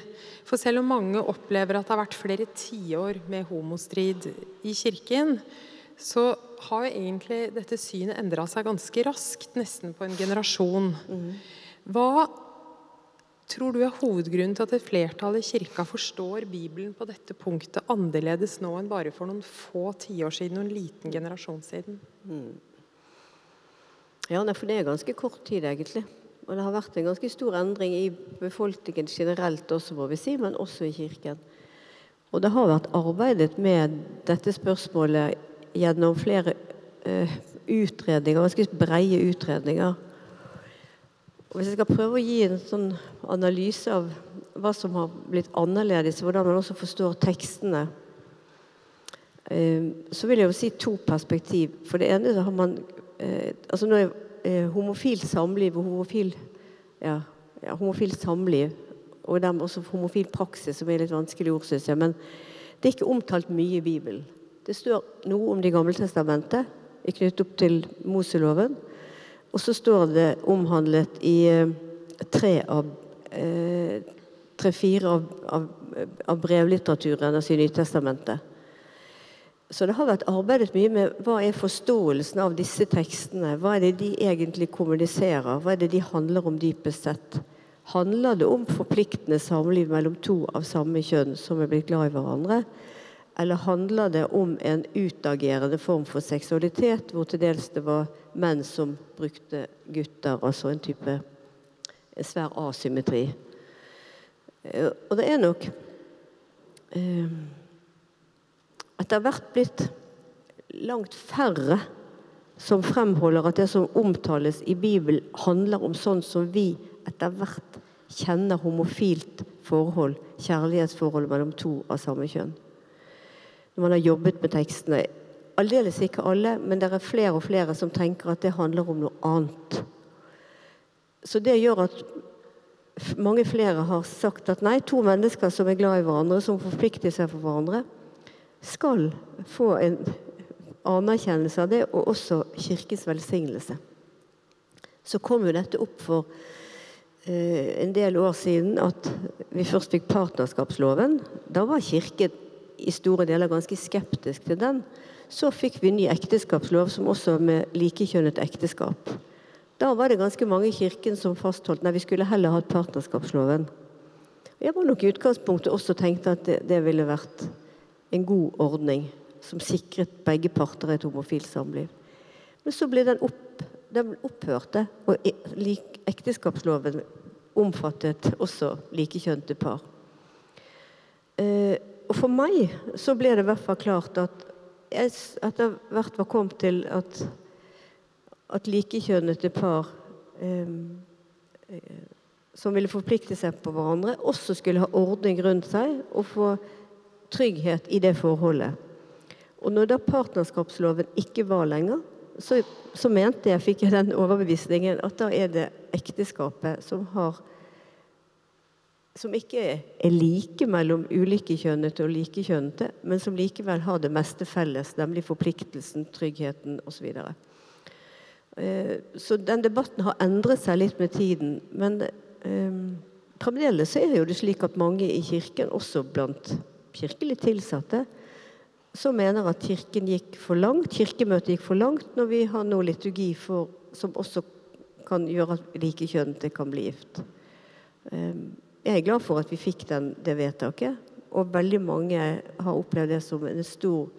For selv om mange opplever at det har vært flere tiår med homostrid i kirken, så har jo egentlig dette synet endra seg ganske raskt, nesten på en generasjon. Hva tror du er hovedgrunnen til at et flertall i kirka forstår Bibelen på dette punktet annerledes nå enn bare for noen få tiår siden noen liten generasjon siden? Mm. Ja, for det er ganske kort tid, egentlig. Og det har vært en ganske stor endring i befolkningen generelt også, må vi si, men også i Kirken. Og det har vært arbeidet med dette spørsmålet gjennom flere uh, utredninger, ganske breie utredninger. Og hvis jeg skal prøve å gi en sånn analyse av hva som har blitt annerledes, hvordan man også forstår tekstene, uh, så vil jeg jo si to perspektiv. For det ene så har man uh, altså nå er eh, homofilt samliv og homofil, ja, ja, homofilt samliv, og dermed også homofil praksis, som er litt vanskelig ord, syns jeg. Men det er ikke omtalt mye i Bibelen. Det står noe om Det gamle testamentet knyttet opp til Moseloven. Og så står det omhandlet i eh, tre av eh, tre-fire av, av, av brevlitteraturen, altså i Nytestamentet. Så det har vært arbeidet mye med hva er forståelsen av disse tekstene. Hva er det de egentlig kommuniserer? Hva er det de handler om dypest sett? Handler det om forpliktende samliv mellom to av samme kjønn som er blitt glad i hverandre? Eller handler det om en utagerende form for seksualitet, hvor til dels det var menn som brukte gutter, altså en type svær asymmetri? Eh, og det er nok eh, at det har vært blitt langt færre som fremholder at det som omtales i Bibelen, handler om sånn som vi etter hvert kjenner homofilt forhold, kjærlighetsforhold mellom to av samme kjønn. Når man har jobbet med tekstene. Aldeles ikke alle, men det er flere og flere som tenker at det handler om noe annet. Så det gjør at mange flere har sagt at nei, to mennesker som er glad i hverandre, som forplikter seg for hverandre, skal få en anerkjennelse av det, og også Kirkens velsignelse. Så kom jo dette opp for eh, en del år siden at vi først fikk partnerskapsloven. Da var Kirken i store deler ganske skeptisk til den. Så fikk vi ny ekteskapslov, som også med likekjønnet ekteskap. Da var det ganske mange i Kirken som fastholdt nei, vi skulle heller hatt partnerskapsloven. Jeg var nok i utgangspunktet også tenkte at det, det ville vært en god ordning som sikret begge parter et homofilt samliv. Men så ble den, opp, den opphørte, og ekteskapsloven omfattet også likekjønte par. Eh, og for meg så ble det i hvert fall klart at jeg etter hvert var kommet til at, at likekjønnede par eh, eh, som ville forplikte seg på hverandre, også skulle ha ordning rundt seg og få trygghet i det forholdet. Og når da partnerskapsloven ikke var lenger, så, så mente jeg, fikk jeg den overbevisningen, at da er det ekteskapet som har som ikke er like mellom ulikekjønnete og likekjønnete, men som likevel har det meste felles, nemlig forpliktelsen, tryggheten osv. Så, eh, så den debatten har endret seg litt med tiden. Men eh, fremdeles er jo slik at mange i Kirken, også blant kirkelig tilsatte som mener at Kirken gikk for langt, Kirkemøtet gikk for langt når vi har nå liturgi for, som også kan gjøre at likekjønnede kan bli gift. Ehm, jeg er glad for at vi fikk den, det vedtaket, og veldig mange har opplevd det som en stor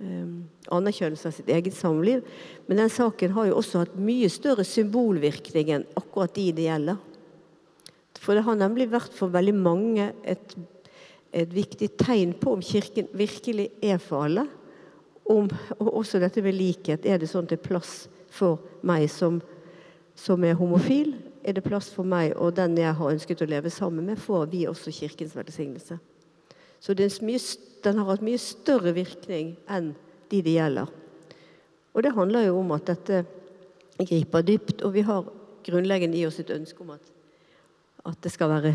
um, anerkjennelse av sitt eget samliv. Men den saken har jo også hatt mye større symbolvirkning enn akkurat de det gjelder. For det har nemlig vært for veldig mange et et viktig tegn på om Kirken virkelig er for alle. Om, og også dette med likhet. Er det sånn er plass for meg som, som, er homofil? Er det plass for meg og den jeg har ønsket å leve sammen med, får vi også Kirkens velsignelse. Så mye, den har hatt mye større virkning enn de det gjelder. Og det handler jo om at dette griper dypt, og vi har grunnleggende i oss et ønske om at, at det skal være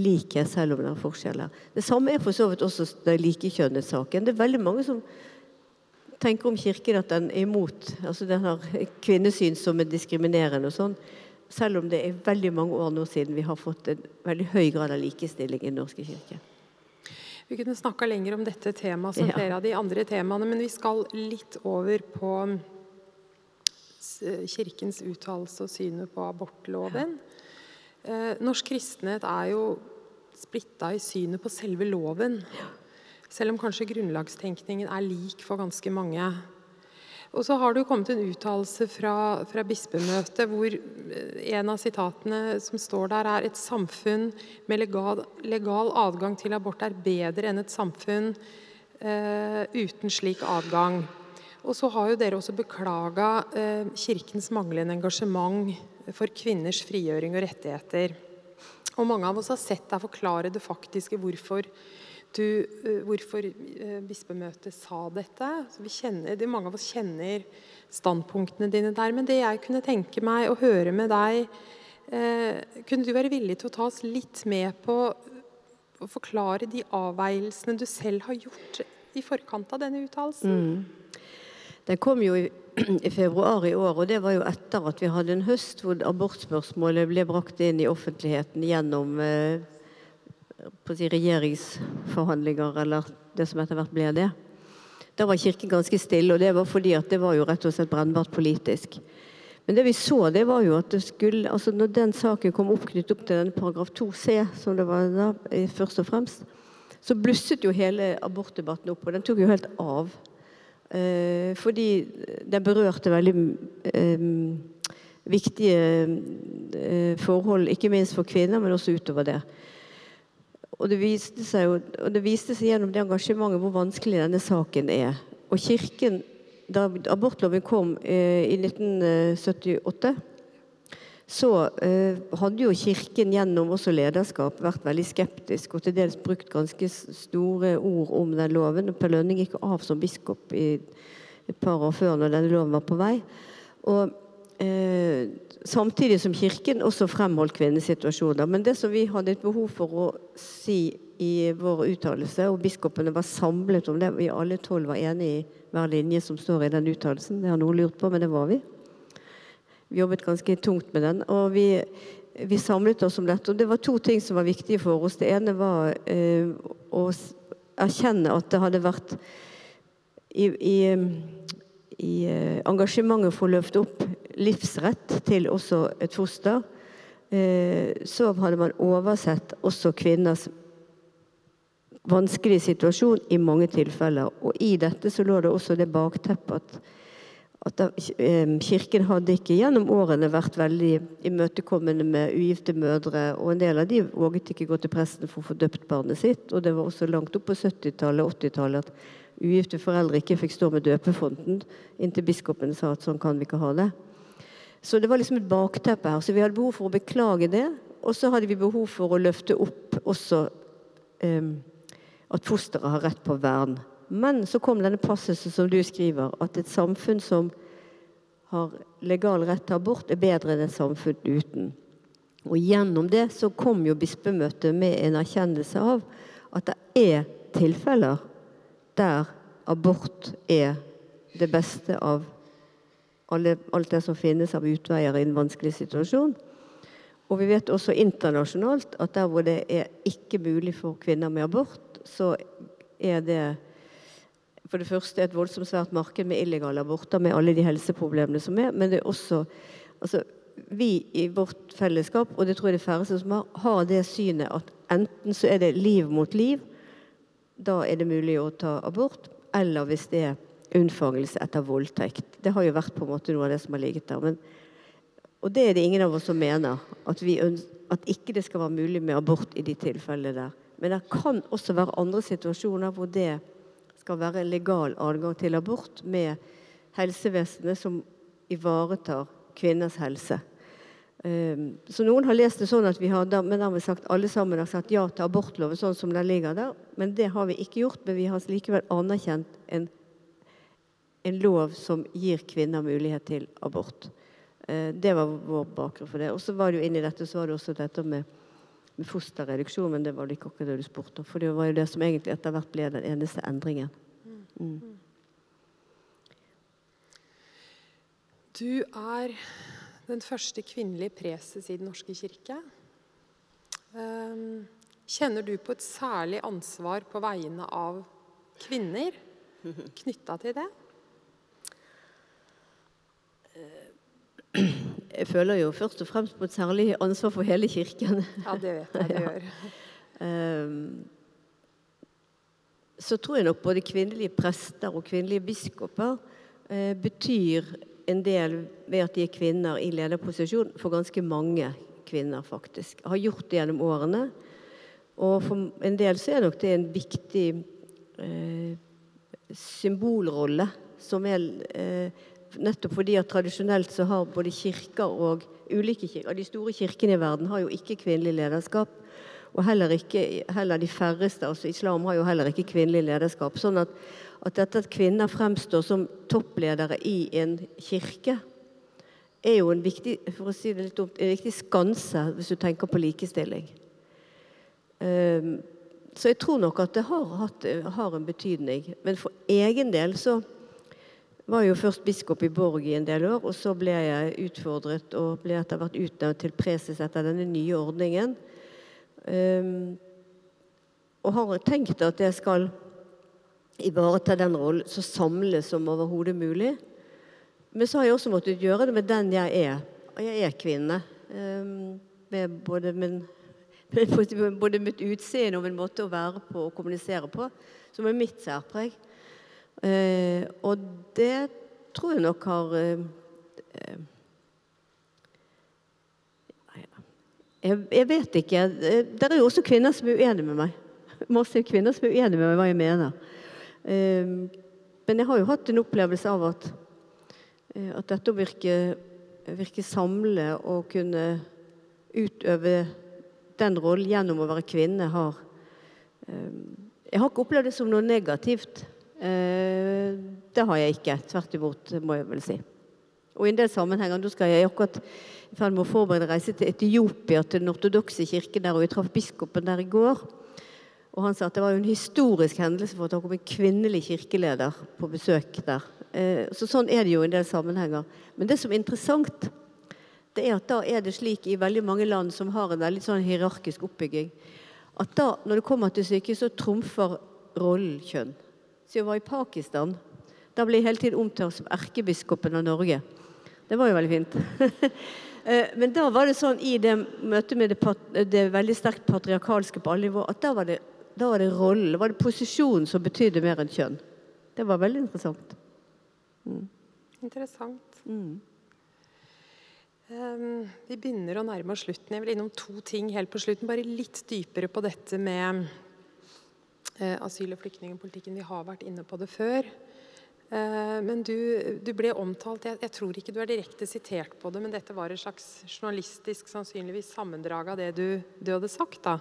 likhet, selv om det er forskjeller. Det samme er for så vidt også den likekjønnet-saken. Det er veldig mange som tenker om Kirken at den er imot altså Den har kvinnesyn som er diskriminerende og sånn. Selv om det er veldig mange år nå siden vi har fått en veldig høy grad av likestilling i Den norske kirke. Vi kunne snakka lenger om dette temaet som flere av de andre temaene, men vi skal litt over på Kirkens uttalelse og synet på abortloven. Ja. norsk kristenhet er jo splitta i synet på selve loven. Selv om kanskje grunnlagstenkningen er lik for ganske mange. Og så har det jo kommet en uttalelse fra, fra, bispemøtet hvor eh, en av sitatene som står der, er et samfunn med legal, legal adgang til abort er bedre enn et samfunn eh, uten slik adgang. Og så har jo dere også beklaga eh, Kirkens manglende engasjement for kvinners frigjøring og rettigheter. Og mange av oss har sett deg forklare det faktiske hvorfor du, uh, hvorfor uh, bispemøtet sa dette. Kjenner, det, mange av oss kjenner standpunktene dine der. Men det jeg kunne tenke meg å høre med deg eh, Kunne du være villig til å ta oss litt med på å forklare de avveielsene du selv har gjort i forkant av denne uttalelsen? Mm. Den kom jo i, i, februar i år, og det var jo etter at vi hadde en høst hvor abortspørsmålet ble brakt inn i offentligheten gjennom eh, si regjeringsforhandlinger, eller det som etter hvert ble det. Da var Kirken ganske stille, og det var fordi at det var jo rett og slett brennbart politisk. Men det vi så, det var jo at det skulle, altså når den saken kom opp knyttet opp til denne paragraf 2c, som det var da, først og fremst, så blusset jo hele abortdebatten opp, og den tok jo helt av. Eh, fordi den berørte veldig eh, viktige eh, forhold, ikke minst for kvinner, men også utover det. Og det, viste seg og det viste seg gjennom det engasjementet hvor vanskelig denne saken er. Og kirken, Da abortloven kom eh, i 1978, så eh, hadde jo Kirken gjennom også lederskap vært veldig skeptisk og til dels brukt ganske store ord om den loven. Per Lønning gikk av som biskop i et par år før når denne loven var på vei. Og eh, Samtidig som Kirken også fremholdt kvinnesituasjoner. Men det som vi hadde et behov for å si i vår uttalelse, og biskopene var samlet om det, vi alle tolv var enige i hver linje som står i den uttalelsen, det har noen lurt på, men det var vi. Vi jobbet ganske tungt med den. og vi, vi samlet oss om dette. Og det var to ting som var viktige for oss. Det ene var eh, å erkjenne at det hadde vært i, i, i eh, engasjementet for å løfte opp livsrett til også et foster, eh, så hadde man oversett også kvinners vanskelige situasjon i mange tilfeller. Og i dette så lå det også det bakteppet at, at eh, Kirken hadde ikke gjennom årene vært veldig imøtekommende med ugifte mødre, og en del av de våget ikke gå til presten for å få døpt barnet sitt. Og det var også langt opp på 70-tallet og 80-tallet at ugifte foreldre ikke fikk stå med døpefonten, inntil biskopen sa at sånn kan vi ikke ha det. Så det var liksom et bakteppe her. Så vi hadde behov for å beklage det. Og så hadde vi behov for å løfte opp også um, at fosteret har rett på vern. Men så kom denne passusen som du skriver, at et samfunn som har legal rett til abort, er bedre enn et samfunn uten. Og gjennom det så kom jo bispemøtet med en erkjennelse av at det er tilfeller der abort er det beste av alt det som finnes av utveier i en vanskelig situasjon. Og vi vet også internasjonalt at der hvor det er ikke mulig for kvinner med abort, så er det for det første et voldsomt svært marked med illegale aborter med alle de helseproblemene som er, men det er også altså, Vi i vårt fellesskap, og det tror jeg de færreste som har, har det synet at enten så er det liv mot liv, da er det mulig å ta abort, eller hvis det er unnfangelse etter voldtekt. Det har jo vært på en måte noe av det som har ligget der. Men, og det er det ingen av oss som mener. At, vi, at ikke det skal være mulig med abort i de tilfellene der. Men det kan også være andre situasjoner hvor det skal være legal adgang til abort med helsevesenet som ivaretar kvinners helse. Um, så noen har lest det sånn at vi har, men har vi sagt, alle sammen har sagt ja til abortloven sånn som den ligger der. Men det har vi ikke gjort. Men vi har likevel anerkjent en en lov som gir kvinner mulighet til abort. Eh, det var vår bakgrunn for det. Og så var det jo inni dette så var det også dette med, med fosterreduksjon, men det var ikke akkurat det du spurte om. For det var jo det som egentlig etter hvert ble den eneste endringen. Mm. Du er den første kvinnelige preses i Den norske kirke. Um, kjenner du på et særlig ansvar på vegne av kvinner [LAUGHS] knytta til det? Jeg føler jo først og fremst på et særlig ansvar for hele Kirken. Ja, det vet jeg du [LAUGHS] gjør. Um, så tror jeg nok både kvinnelige prester og kvinnelige biskoper eh, betyr en del ved at de er kvinner i lederposisjon for ganske mange kvinner, faktisk. Har gjort det gjennom årene. Og for en del så er nok det en viktig eh, symbolrolle som er eh, Nettopp fordi at tradisjonelt så har både kirker og ulike kirker De store kirkene i verden har jo ikke kvinnelig lederskap. Og heller, ikke, heller de færreste, altså islam har jo heller ikke kvinnelig lederskap. Sånn at, at dette at kvinner fremstår som toppledere i en kirke, er jo en viktig, for å si det litt dumt, en viktig skanse hvis du tenker på likestilling. Um, så jeg tror nok at det har, hatt, har, en betydning. Men for egen del så var jo først biskop i Borg i en del år, og så ble jeg utfordret og ble etter hvert utnevnt til preses etter denne nye ordningen. Um, og har tenkt at jeg skal ivareta den rollen så samlet som overhodet mulig. Men så har jeg også måttet gjøre det med den jeg er. Og jeg er kvinne. Um, med både, min, [LAUGHS] både mitt utseende og min måte å være på og kommunisere på, som er mitt særpreg. Uh, og det tror jeg nok har uh, Jeg, jeg, vet ikke. Det er jo også kvinner som er uenige med meg. [LAUGHS] Masse kvinner som er uenige med meg hva jeg mener. Men jeg har jo hatt en opplevelse av at, eh, at dette å virke, virke samle og kunne utøve den rollen gjennom å være kvinne, har Jeg har ikke opplevd det som noe negativt. Eh, det har jeg ikke. Tvert imot, må jeg vel si. Og i en del sammenhenger, da skal jeg akkurat i ferd med å forberede reise til Etiopia, til den ortodokse kirken der, og jeg traff biskopen der i går. Og han sa at det var jo en historisk hendelse for at det kom en kvinnelig kirkeleder på besøk der. Eh, så sånn er det jo i en del sammenhenger. Men det som er interessant, det er at da er det slik i veldig mange land som har en veldig sånn hierarkisk oppbygging, at da, når det kommer til stykket, så trumfer rollen kjønn. Så jeg var i Pakistan. Da ble jeg hele tiden omtalt som erkebiskopen av Norge. Det var jo veldig fint. [LAUGHS] Eh, men da var det sånn i det møtet med det, det veldig sterkt patriarkalske på alle nivåer, at da var det, da var det rollen, da var det posisjonen som betydde mer enn kjønn. Det var veldig interessant. Mm. Interessant. Mm. Um, vi begynner å nærme oss slutten. Jeg vil innom to ting helt på slutten. Bare litt dypere på dette med asyl- og flyktningpolitikken. Vi har vært inne på det før. Eh, men du, du, ble omtalt jeg, jeg, tror ikke du er direkte sitert på det, men dette var et slags journalistisk sannsynligvis sammendrag av det du, du hadde sagt. da.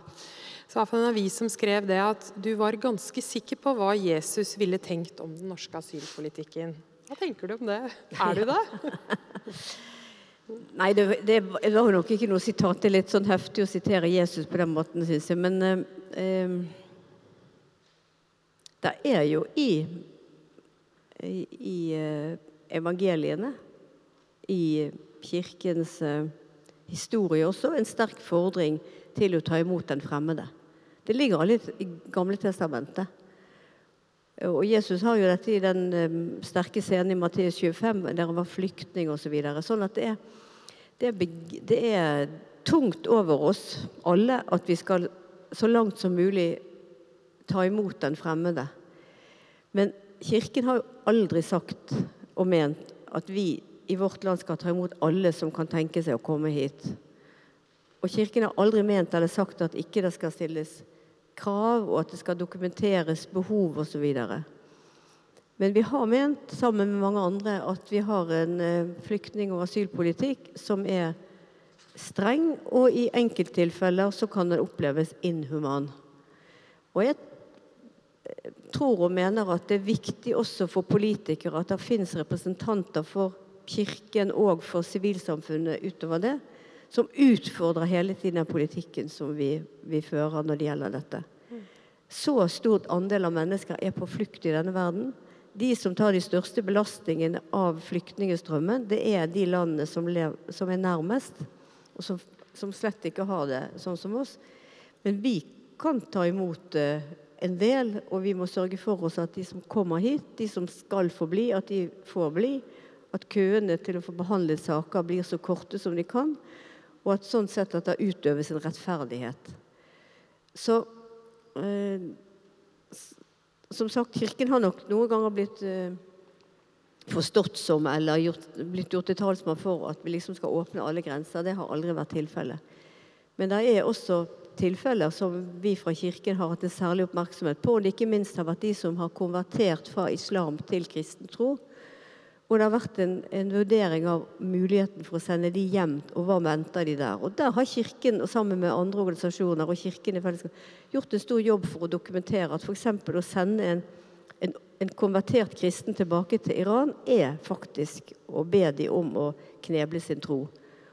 Så det en avis som skrev det at du var ganske sikker på hva Jesus ville tenkt om den norske asylpolitikken. Hva tenker du om det? Er du [LAUGHS] det? Nei, det, det, det, var nok ikke noe sitat. Det er litt sånn heftig å sitere Jesus på den måten, syns jeg. Men eh, eh, det er jo i i eh, evangeliene, i kirkens eh, historie også, en sterk fordring til å ta imot den fremmede. Det ligger alle i Gamle testamentet. Og Jesus har jo dette i den um, sterke scenen i Matteus 25, der han var flyktning osv. Så videre. sånn at det er, det, er, det er, tungt over oss alle at vi skal så langt som mulig ta imot den fremmede. Men Kirken har jo aldri sagt og ment at vi i vårt land skal ta imot alle som kan tenke seg å komme hit. Og Kirken har aldri ment eller sagt at ikke det skal stilles krav, og at det skal dokumenteres behov osv. Men vi har ment, sammen med mange andre, at vi har en eh, flyktning- og asylpolitikk som er streng, og i enkelttilfeller så kan den oppleves inhuman. Og jeg tror og mener at det er viktig også for politikere at det finnes representanter for Kirken og for sivilsamfunnet utover det, som utfordrer hele tiden den politikken som vi, vi fører når det gjelder dette. Så stort andel av mennesker er på flukt i denne verden. de som tar de største belastningene av flyktningstrømmen, det er de landene som, lever, som er nærmest, og som, som, slett ikke har det sånn som oss. Men vi kan ta imot uh, en del, og vi må sørge for oss at de som kommer hit, de som skal få bli, at de får bli. At køene til å få behandlet saker blir så korte som de kan. Og at sånn sett at det utøves en rettferdighet. Så eh, som sagt, Kirken har nok noen ganger blitt eh, forstått som eller gjort, blitt gjort til talsmann for at vi liksom skal åpne alle grenser. Det har aldri vært tilfellet. Men det er også tilfeller som vi fra Kirken har hatt en særlig oppmerksomhet på. Og det ikke minst har vært de som har konvertert fra islam til kristen tro. Og det har vært en, en, vurdering av muligheten for å sende de hjem, og hva venter de der. Og der har Kirken og sammen med andre organisasjoner og Kirken i fellesskap gjort en stor jobb for å dokumentere at f.eks. å sende en, en, en, konvertert kristen tilbake til Iran er faktisk å be de om å kneble sin tro.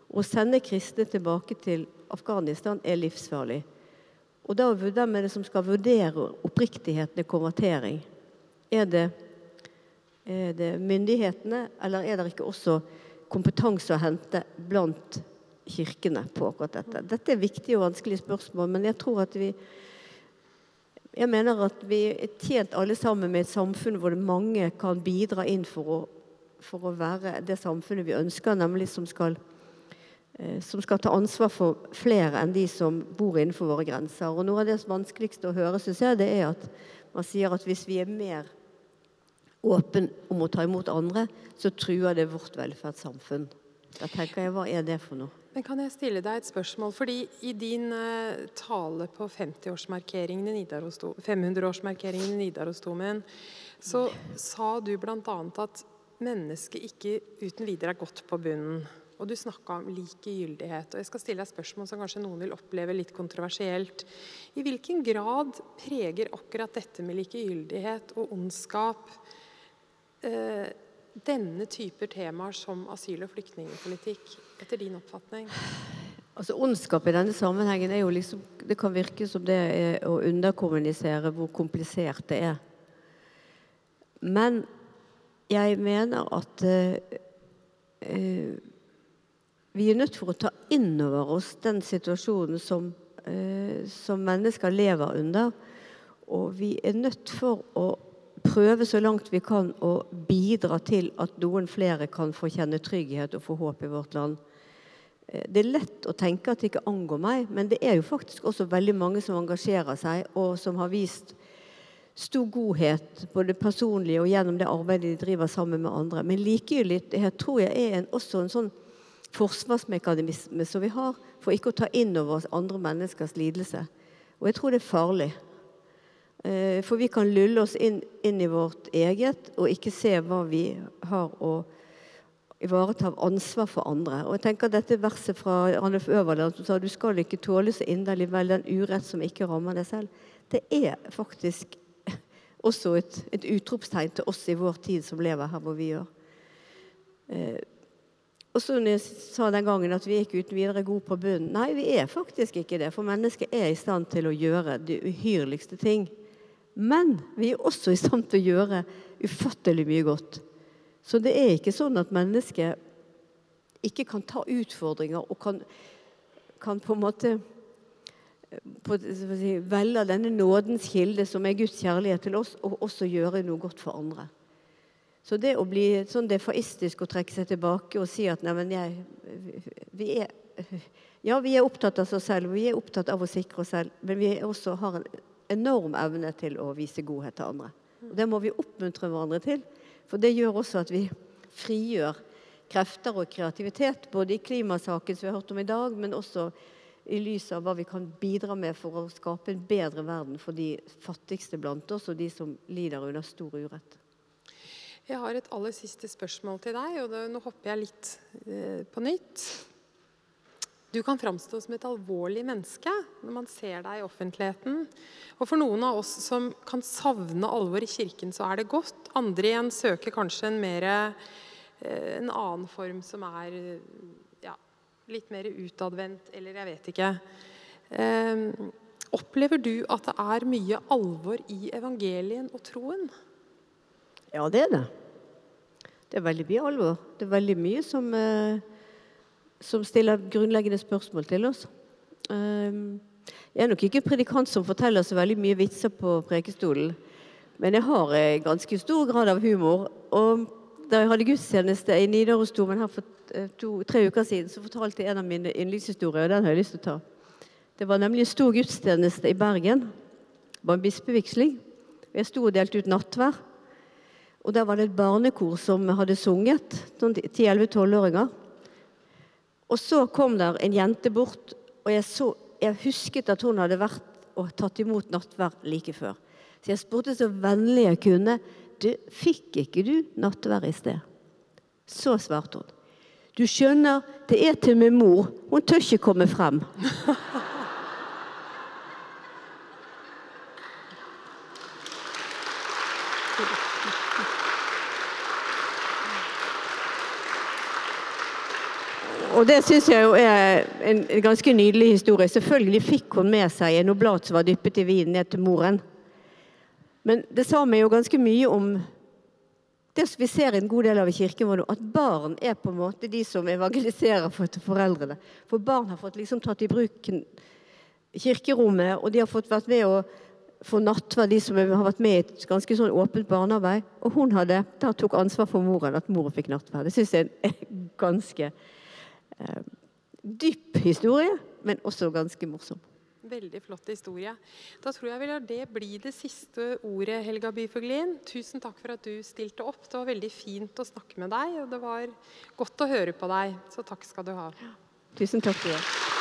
Å sende kristne tilbake til Afghanistan er livsfarlig. Og da hvem er det som skal vurdere oppriktigheten i konvertering? Er det er det myndighetene, eller er det ikke også kompetanse å hente blant kirkene på akkurat dette? Dette er viktige og vanskelige spørsmål, men jeg tror at vi jeg mener at vi er tjent alle sammen med et samfunn hvor mange kan bidra inn for å, for å være det samfunnet vi ønsker, nemlig som skal, som skal ta ansvar for flere enn de som bor innenfor våre grenser. Og Noe av det vanskeligste å høre, synes jeg, det er at man sier at hvis vi er mer åpen om å ta imot andre, så truer det vårt velferdssamfunn. Da tenker jeg, Hva er det for noe? Men Kan jeg stille deg et spørsmål? Fordi I din uh, tale på 50-årsmarkeringen i 500-årsmarkeringen i Nidarosdomen så sa du bl.a. at mennesket ikke uten videre er gått på bunnen. Og du snakka om likegyldighet. Og jeg skal stille deg spørsmål som kanskje noen vil oppleve litt kontroversielt. I hvilken grad preger akkurat dette med likegyldighet og ondskap eh, denne typer temaer som asyl- og flyktningpolitikk, etter din oppfatning? Altså Ondskap i denne sammenhengen er jo liksom Det kan virke som det er å underkommunisere hvor komplisert det er. Men jeg mener at eh, uh, vi er nødt for å ta inn over oss den situasjonen som, eh, som mennesker lever under. Og vi er nødt for å prøve så langt vi kan å bidra til at noen flere kan få kjenne trygghet og få håp i vårt land. Eh, det er lett å tenke at det ikke angår meg, men det er jo faktisk også veldig mange som engasjerer seg, og som har vist stor godhet, både personlig og gjennom det arbeidet de driver sammen med andre. Men likegyldighet tror jeg er en, også en sånn forsvarsmekanisme som vi har for ikke å ta inn over oss andre menneskers lidelse. Og jeg tror det er farlig. Eh, for vi kan lulle oss inn, inn, i vårt eget og ikke se hva vi har å ivareta av ansvar for andre. Og jeg tenker Dette verset fra Arnulf Øverland som sa du skal ikke tåle så inderlig vel den urett som ikke rammer deg selv. Det er faktisk [LAUGHS] også et, et utropstegn til oss i vår tid som lever her hvor vi gjør. Eh, og så når jeg sa den gangen at vi er ikke uten videre gode på bunnen. Nei, vi er faktisk ikke det. For mennesket er i stand til å gjøre de uhyrligste ting. Men vi er også i stand til å gjøre ufattelig mye godt. Så det er ikke sånn at mennesket ikke kan ta utfordringer og kan, kan på en måte på, si, velge denne nådens kilde, som er Guds kjærlighet til oss, og også gjøre noe godt for andre. Så det å bli sånn defaistisk og trekke seg tilbake og si at neimen, jeg vi er, Ja, vi er opptatt av oss selv, vi er opptatt av å sikre oss selv, men vi også har en enorm evne til å vise godhet til andre. Og det må vi oppmuntre hverandre til. For det gjør også at vi frigjør krefter og kreativitet, både i klimasaken som vi har hørt om i dag, men også i lys av hva vi kan bidra med for å skape en bedre verden for de fattigste blant oss, og de som lider under stor urett. Jeg har et aller siste spørsmål til deg, og det, nå hopper jeg litt eh, på nytt. Du kan framstå som et alvorlig menneske når man ser deg i offentligheten. Og For noen av oss som kan savne alvor i kirken, så er det godt. Andre igjen søker kanskje en, mer, eh, en annen form som er ja, litt mer utadvendt, eller jeg vet ikke. Eh, opplever du at det er mye alvor i evangelien og troen? Ja, det er det. Det er veldig mye alvor. Det er veldig mye som, eh, som stiller grunnleggende spørsmål til oss. Um, jeg er nok ikke en predikant som forteller så veldig mye vitser på prekestolen. Men jeg har eh, ganske stor grad av humor. Og da jeg hadde gudstjeneste i Nidarosdomen her for eh, to, tre uker siden, så fortalte jeg en av mine yndlingshistorier, og den har jeg lyst til å ta. Det var nemlig en stor gudstjeneste i Bergen. Det var en bispevigsling. Jeg sto og delte ut nattvær. Og der var det et barnekor som hadde sunget. noen 10-11-12-åringer. Og så kom der en jente bort, og jeg, så, jeg husket at hun hadde vært og tatt imot nattvær like før. Så jeg spurte så vennlig jeg kunne. Du, fikk ikke du nattvær i sted? Så svarte hun. Du skjønner, det er til min mor. Hun tør ikke komme frem. [LAUGHS] Og det syns jeg jo er en, ganske nydelig historie. Selvfølgelig fikk hun med seg en oblat som var dyppet i vin, ned til moren. Men det sa meg jo ganske mye om det vi ser i en god del av kirken vår at barn er på en måte de som evangeliserer for foreldrene. For barn har fått liksom tatt i bruk kirkerommet, og de har fått vært med å få nattverd, de som har vært med i et ganske sånn åpent barnearbeid. Og hun hadde, da tok ansvar for moren, at moren fikk nattverd. Det syns jeg er ganske eh, dyp historie, men også ganske morsom. Veldig flott historie. Da tror jeg vi lar det bli det siste ordet, Helga Byfuglin. Tusen takk for at du stilte opp. Det var veldig fint å snakke med deg, og det var godt å høre på deg. Så takk skal du ha. Tusen takk. Det.